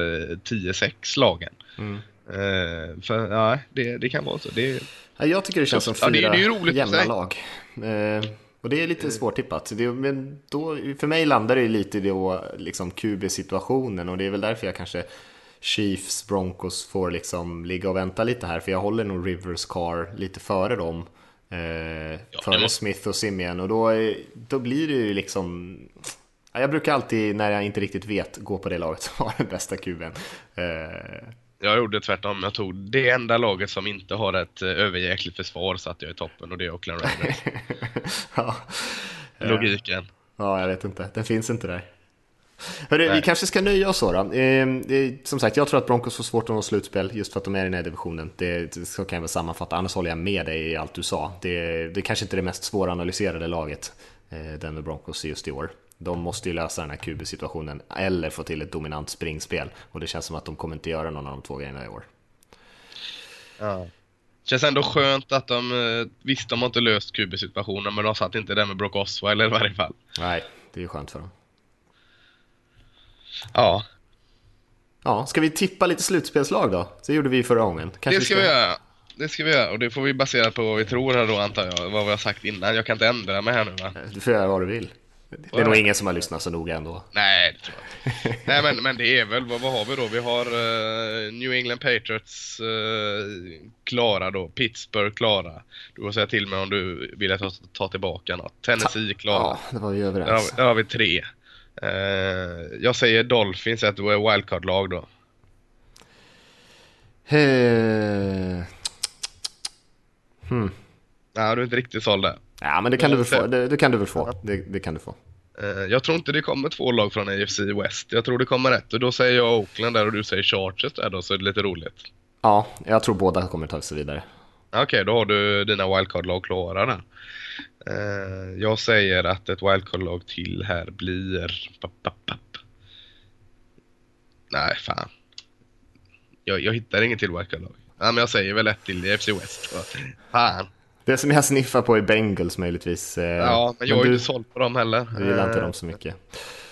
10-6 lagen. Mm. Uh, för ja, det, det kan vara så. Det,
ja, jag tycker det känns som fyra ja, det, det är roligt jämna lag. Uh, och det är lite svårtippat. Det, men då, för mig landar det lite i då, liksom QB-situationen och det är väl därför jag kanske Chiefs, Broncos får liksom ligga och vänta lite här för jag håller nog Rivers Car lite före dem. Eh, ja, före. Smith och Simeon och då, då blir det ju liksom jag brukar alltid när jag inte riktigt vet gå på det laget som har den bästa kuben. Eh,
jag gjorde tvärtom. Jag tog det enda laget som inte har ett eh, överjäkligt försvar satt jag i toppen och det är Oakland Raiders. ja. Logiken.
Ja, jag vet inte. Den finns inte där. Hörru, vi kanske ska nöja oss så då. Eh, som sagt, jag tror att Broncos får svårt att nå slutspel just för att de är i den här divisionen. Det, så kan jag väl sammanfatta, annars håller jag med dig i allt du sa. Det, det kanske inte är det mest svåranalyserade laget, eh, Denver Broncos just i år. De måste ju lösa den här QB-situationen eller få till ett dominant springspel och det känns som att de kommer inte göra någon av de två grejerna i år.
Ja. Känns ändå skönt att de, eh, visst de har inte löst QB-situationen men de satt inte där med Brock Osweiler i varje fall.
Nej, det är ju skönt för dem.
Ja.
Ja, ska vi tippa lite slutspelslag då? Så gjorde vi förra gången.
Kanske det ska vi, göra. Det ska vi göra och det får vi basera på vad vi tror här då antar jag. Vad vi har sagt innan. Jag kan inte ändra mig här nu va?
Du får göra vad du vill. Det är nog ingen som har lyssnat så noga ändå.
Nej, det tror jag inte. Nej, men, men det är väl, vad, vad har vi då? Vi har uh, New England Patriots uh, klara då, Pittsburgh klara. Du får säga till mig om du vill ta, ta tillbaka något. Tennessee klara. Ja,
det var vi överens.
Där har, där har vi tre. Uh, jag säger Dolphins, ett wildcard-lag då.
Uh, hmm.
Nej, du är inte riktigt såld där.
Ja, men det kan, du väl få. Det, det kan du väl få. Det, det, kan du få.
Uh, jag tror inte det kommer två lag från AFC West. Jag tror det kommer ett. Och då säger jag Oakland där och du säger Chargers där då, så är det lite roligt.
Ja, jag tror båda kommer ta sig vidare.
Okej, okay, då har du dina wildcard-lag klara där. Uh, jag säger att ett wildcard-lag till här blir... Nej, fan. Jag, jag hittar inget till wildcard-lag. Ja, men jag säger väl ett till i FC West. Fan.
Det som jag sniffar på är Bengals möjligtvis.
Eh, ja, men jag men är inte såld på dem heller.
Du gillar inte dem så mycket.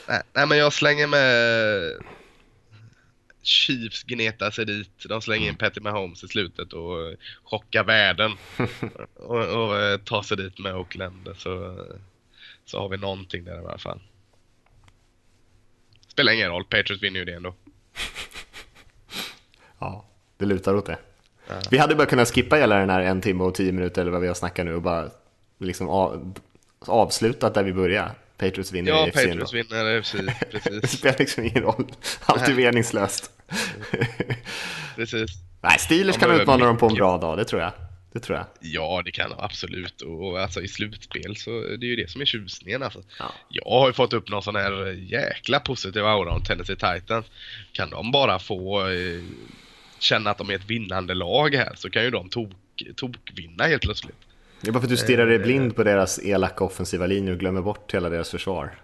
Nej, nej, men jag slänger med Chiefs gnetar sig dit. De slänger in Patty Mahomes i slutet och chockar världen. och, och eh, tar sig dit med Oakland. Så, så har vi någonting där i alla fall. Spelar ingen roll, Patriots vinner ju det ändå.
ja, det lutar åt det. Vi hade bara kunnat skippa hela den här en timme och tio minuter eller vad vi har snackat nu och bara liksom av, avslutat där vi började. Patriots vinner
ja, Patriots vinner FC, precis.
det spelar liksom ingen roll. Allt är meningslöst.
precis.
Nej, Steelers kan utmana dem på en bra dag, det tror jag. Det tror jag.
Ja, det kan det absolut. Och alltså i slutspel så det är ju det som är tjusningen. Alltså.
Ja.
Jag har ju fått upp någon sån här jäkla positiv aura om Tennessee Titans. Kan de bara få eh, känna att de är ett vinnande lag här så kan ju de tok, tokvinna helt plötsligt.
Det är bara för att du stirrar dig blind på deras elaka offensiva linje och glömmer bort hela deras försvar.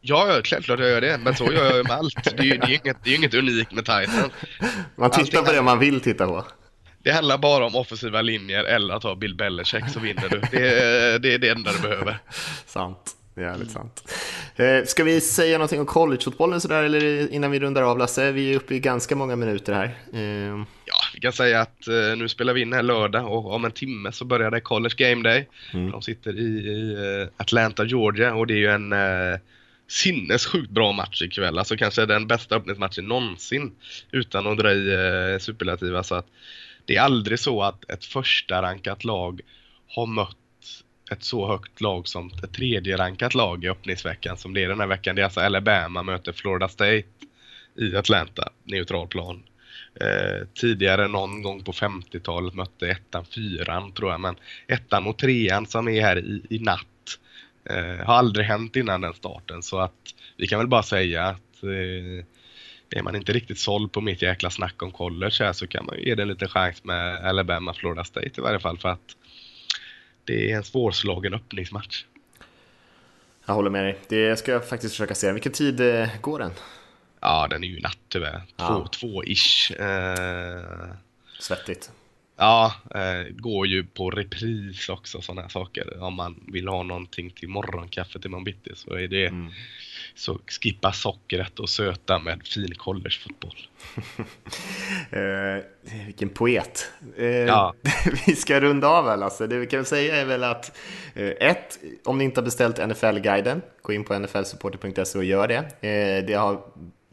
Ja, självklart jag gör det. Men så gör jag med allt. Det är ju det är inget, det är inget unikt med Titans.
Man tittar
Allting
på det man vill titta på.
Det handlar bara om offensiva linjer eller att ha Bill Belichick så vinner du. Det är det, är det enda du behöver.
Sant. Jävligt sant. Eh, ska vi säga någonting om collegefotbollen sådär, eller innan vi rundar av Lasse? Vi är uppe i ganska många minuter här. Eh,
Ja, vi kan säga att eh, nu spelar vi in här lördag och om en timme så börjar det College Game Day. De sitter i, i eh, Atlanta, Georgia och det är ju en eh, sinnessjukt bra match ikväll. Alltså kanske den bästa öppningsmatchen någonsin utan att dra i eh, superlativa. Så att det är aldrig så att ett första rankat lag har mött ett så högt lag som ett tredje rankat lag i öppningsveckan som det är den här veckan. Det är alltså Alabama möter Florida State i Atlanta, neutral plan. Eh, tidigare någon gång på 50-talet mötte ettan fyran tror jag, men ettan och trean som är här i, i natt eh, har aldrig hänt innan den starten så att vi kan väl bara säga att eh, är man inte riktigt såld på mitt jäkla snack om college här så kan man ju ge det en liten chans med Alabama Florida State i varje fall för att det är en svårslagen öppningsmatch.
jag håller med dig. Det ska jag faktiskt försöka se. Vilken tid eh, går den?
Ja, den är ju natt tyvärr. Två,
Ja.
två-ish. Eh,
Svettigt.
Ja, eh, går ju på repris också sådana här saker. Om man vill ha någonting till morgonkaffet imorgon bitti så är det så skippa sockret och söta med fin collegefotboll.
Eh, vilken poet. Eh,
Ja.
vi ska runda av här Lasse. Det vi kan säga är väl att eh, ett, om ni inte har beställt NFL-guiden, gå in på nflsupporter.se och gör det. Eh, det har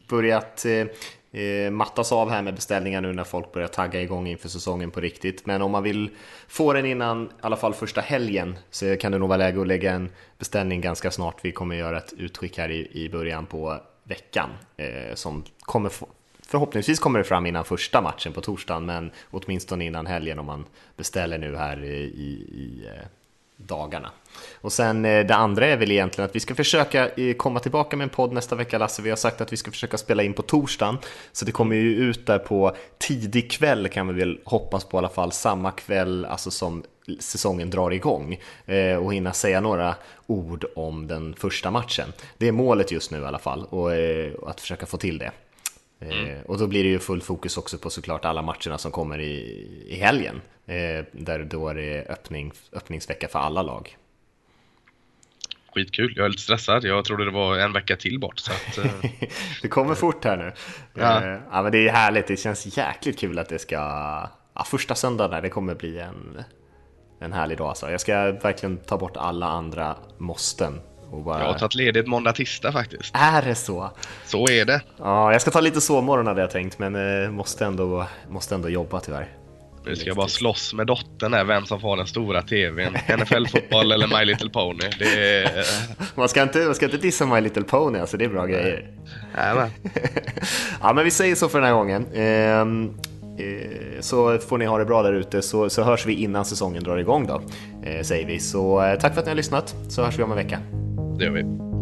börjat eh, eh, mattas av här med beställningar nu när folk börjar tagga igång inför säsongen på riktigt. Men om man vill få den innan i alla fall första helgen så kan det nog vara läge att lägga en beställning ganska snart. Vi kommer göra ett utskick här i, i början på veckan eh, som kommer få, Förhoppningsvis kommer det fram innan första matchen på torsdagen, men åtminstone innan helgen om man beställer nu här i, i, i eh, dagarna. Och sen eh, det andra är väl egentligen att vi ska försöka eh, komma tillbaka med en podd nästa vecka Lasse. Vi har sagt att vi ska försöka spela in på torsdagen, så det kommer ju ut där på tidig kväll kan vi väl hoppas på i alla fall, samma kväll alltså som säsongen drar igång eh, och hinna säga några ord om den första matchen. Det är målet just nu i alla fall och att försöka få till det. Eh, och då blir det ju full fokus också på såklart alla matcherna som kommer i, i helgen. Eh, där då är det öppning, öppningsvecka för alla lag.
Skitkul, jag är lite stressad. Jag trodde det var en vecka till bort. Så att, eh,
det kommer fort här nu.
Ja.
Ja, men det är härligt, det känns jäkligt kul att det ska... Ja, första söndagen där, det kommer bli en, en härlig dag alltså. Jag ska verkligen ta bort alla andra måsten. Bara...
jag har tagit ledigt måndag, tisdag faktiskt.
Är det så?
Så är det.
Ja, jag ska ta lite sovmorgon hade jag tänkt, men eh, måste, ändå, måste ändå jobba tyvärr.
Nu ska jag bara slåss med dottern här, vem som får den stora TVn. NFL-fotboll eller My Little Pony. Det är...
Man ska inte, man ska inte dissa My Little Pony, alltså det är bra grejer.
Jajamän.
ja, men vi säger så för den här gången. Ehm, eh, så får ni ha det bra där ute, så, så hörs vi innan säsongen drar igång då, eh, säger vi. Så eh, tack för att ni har lyssnat, så hörs vi om en vecka.
Det gör vi.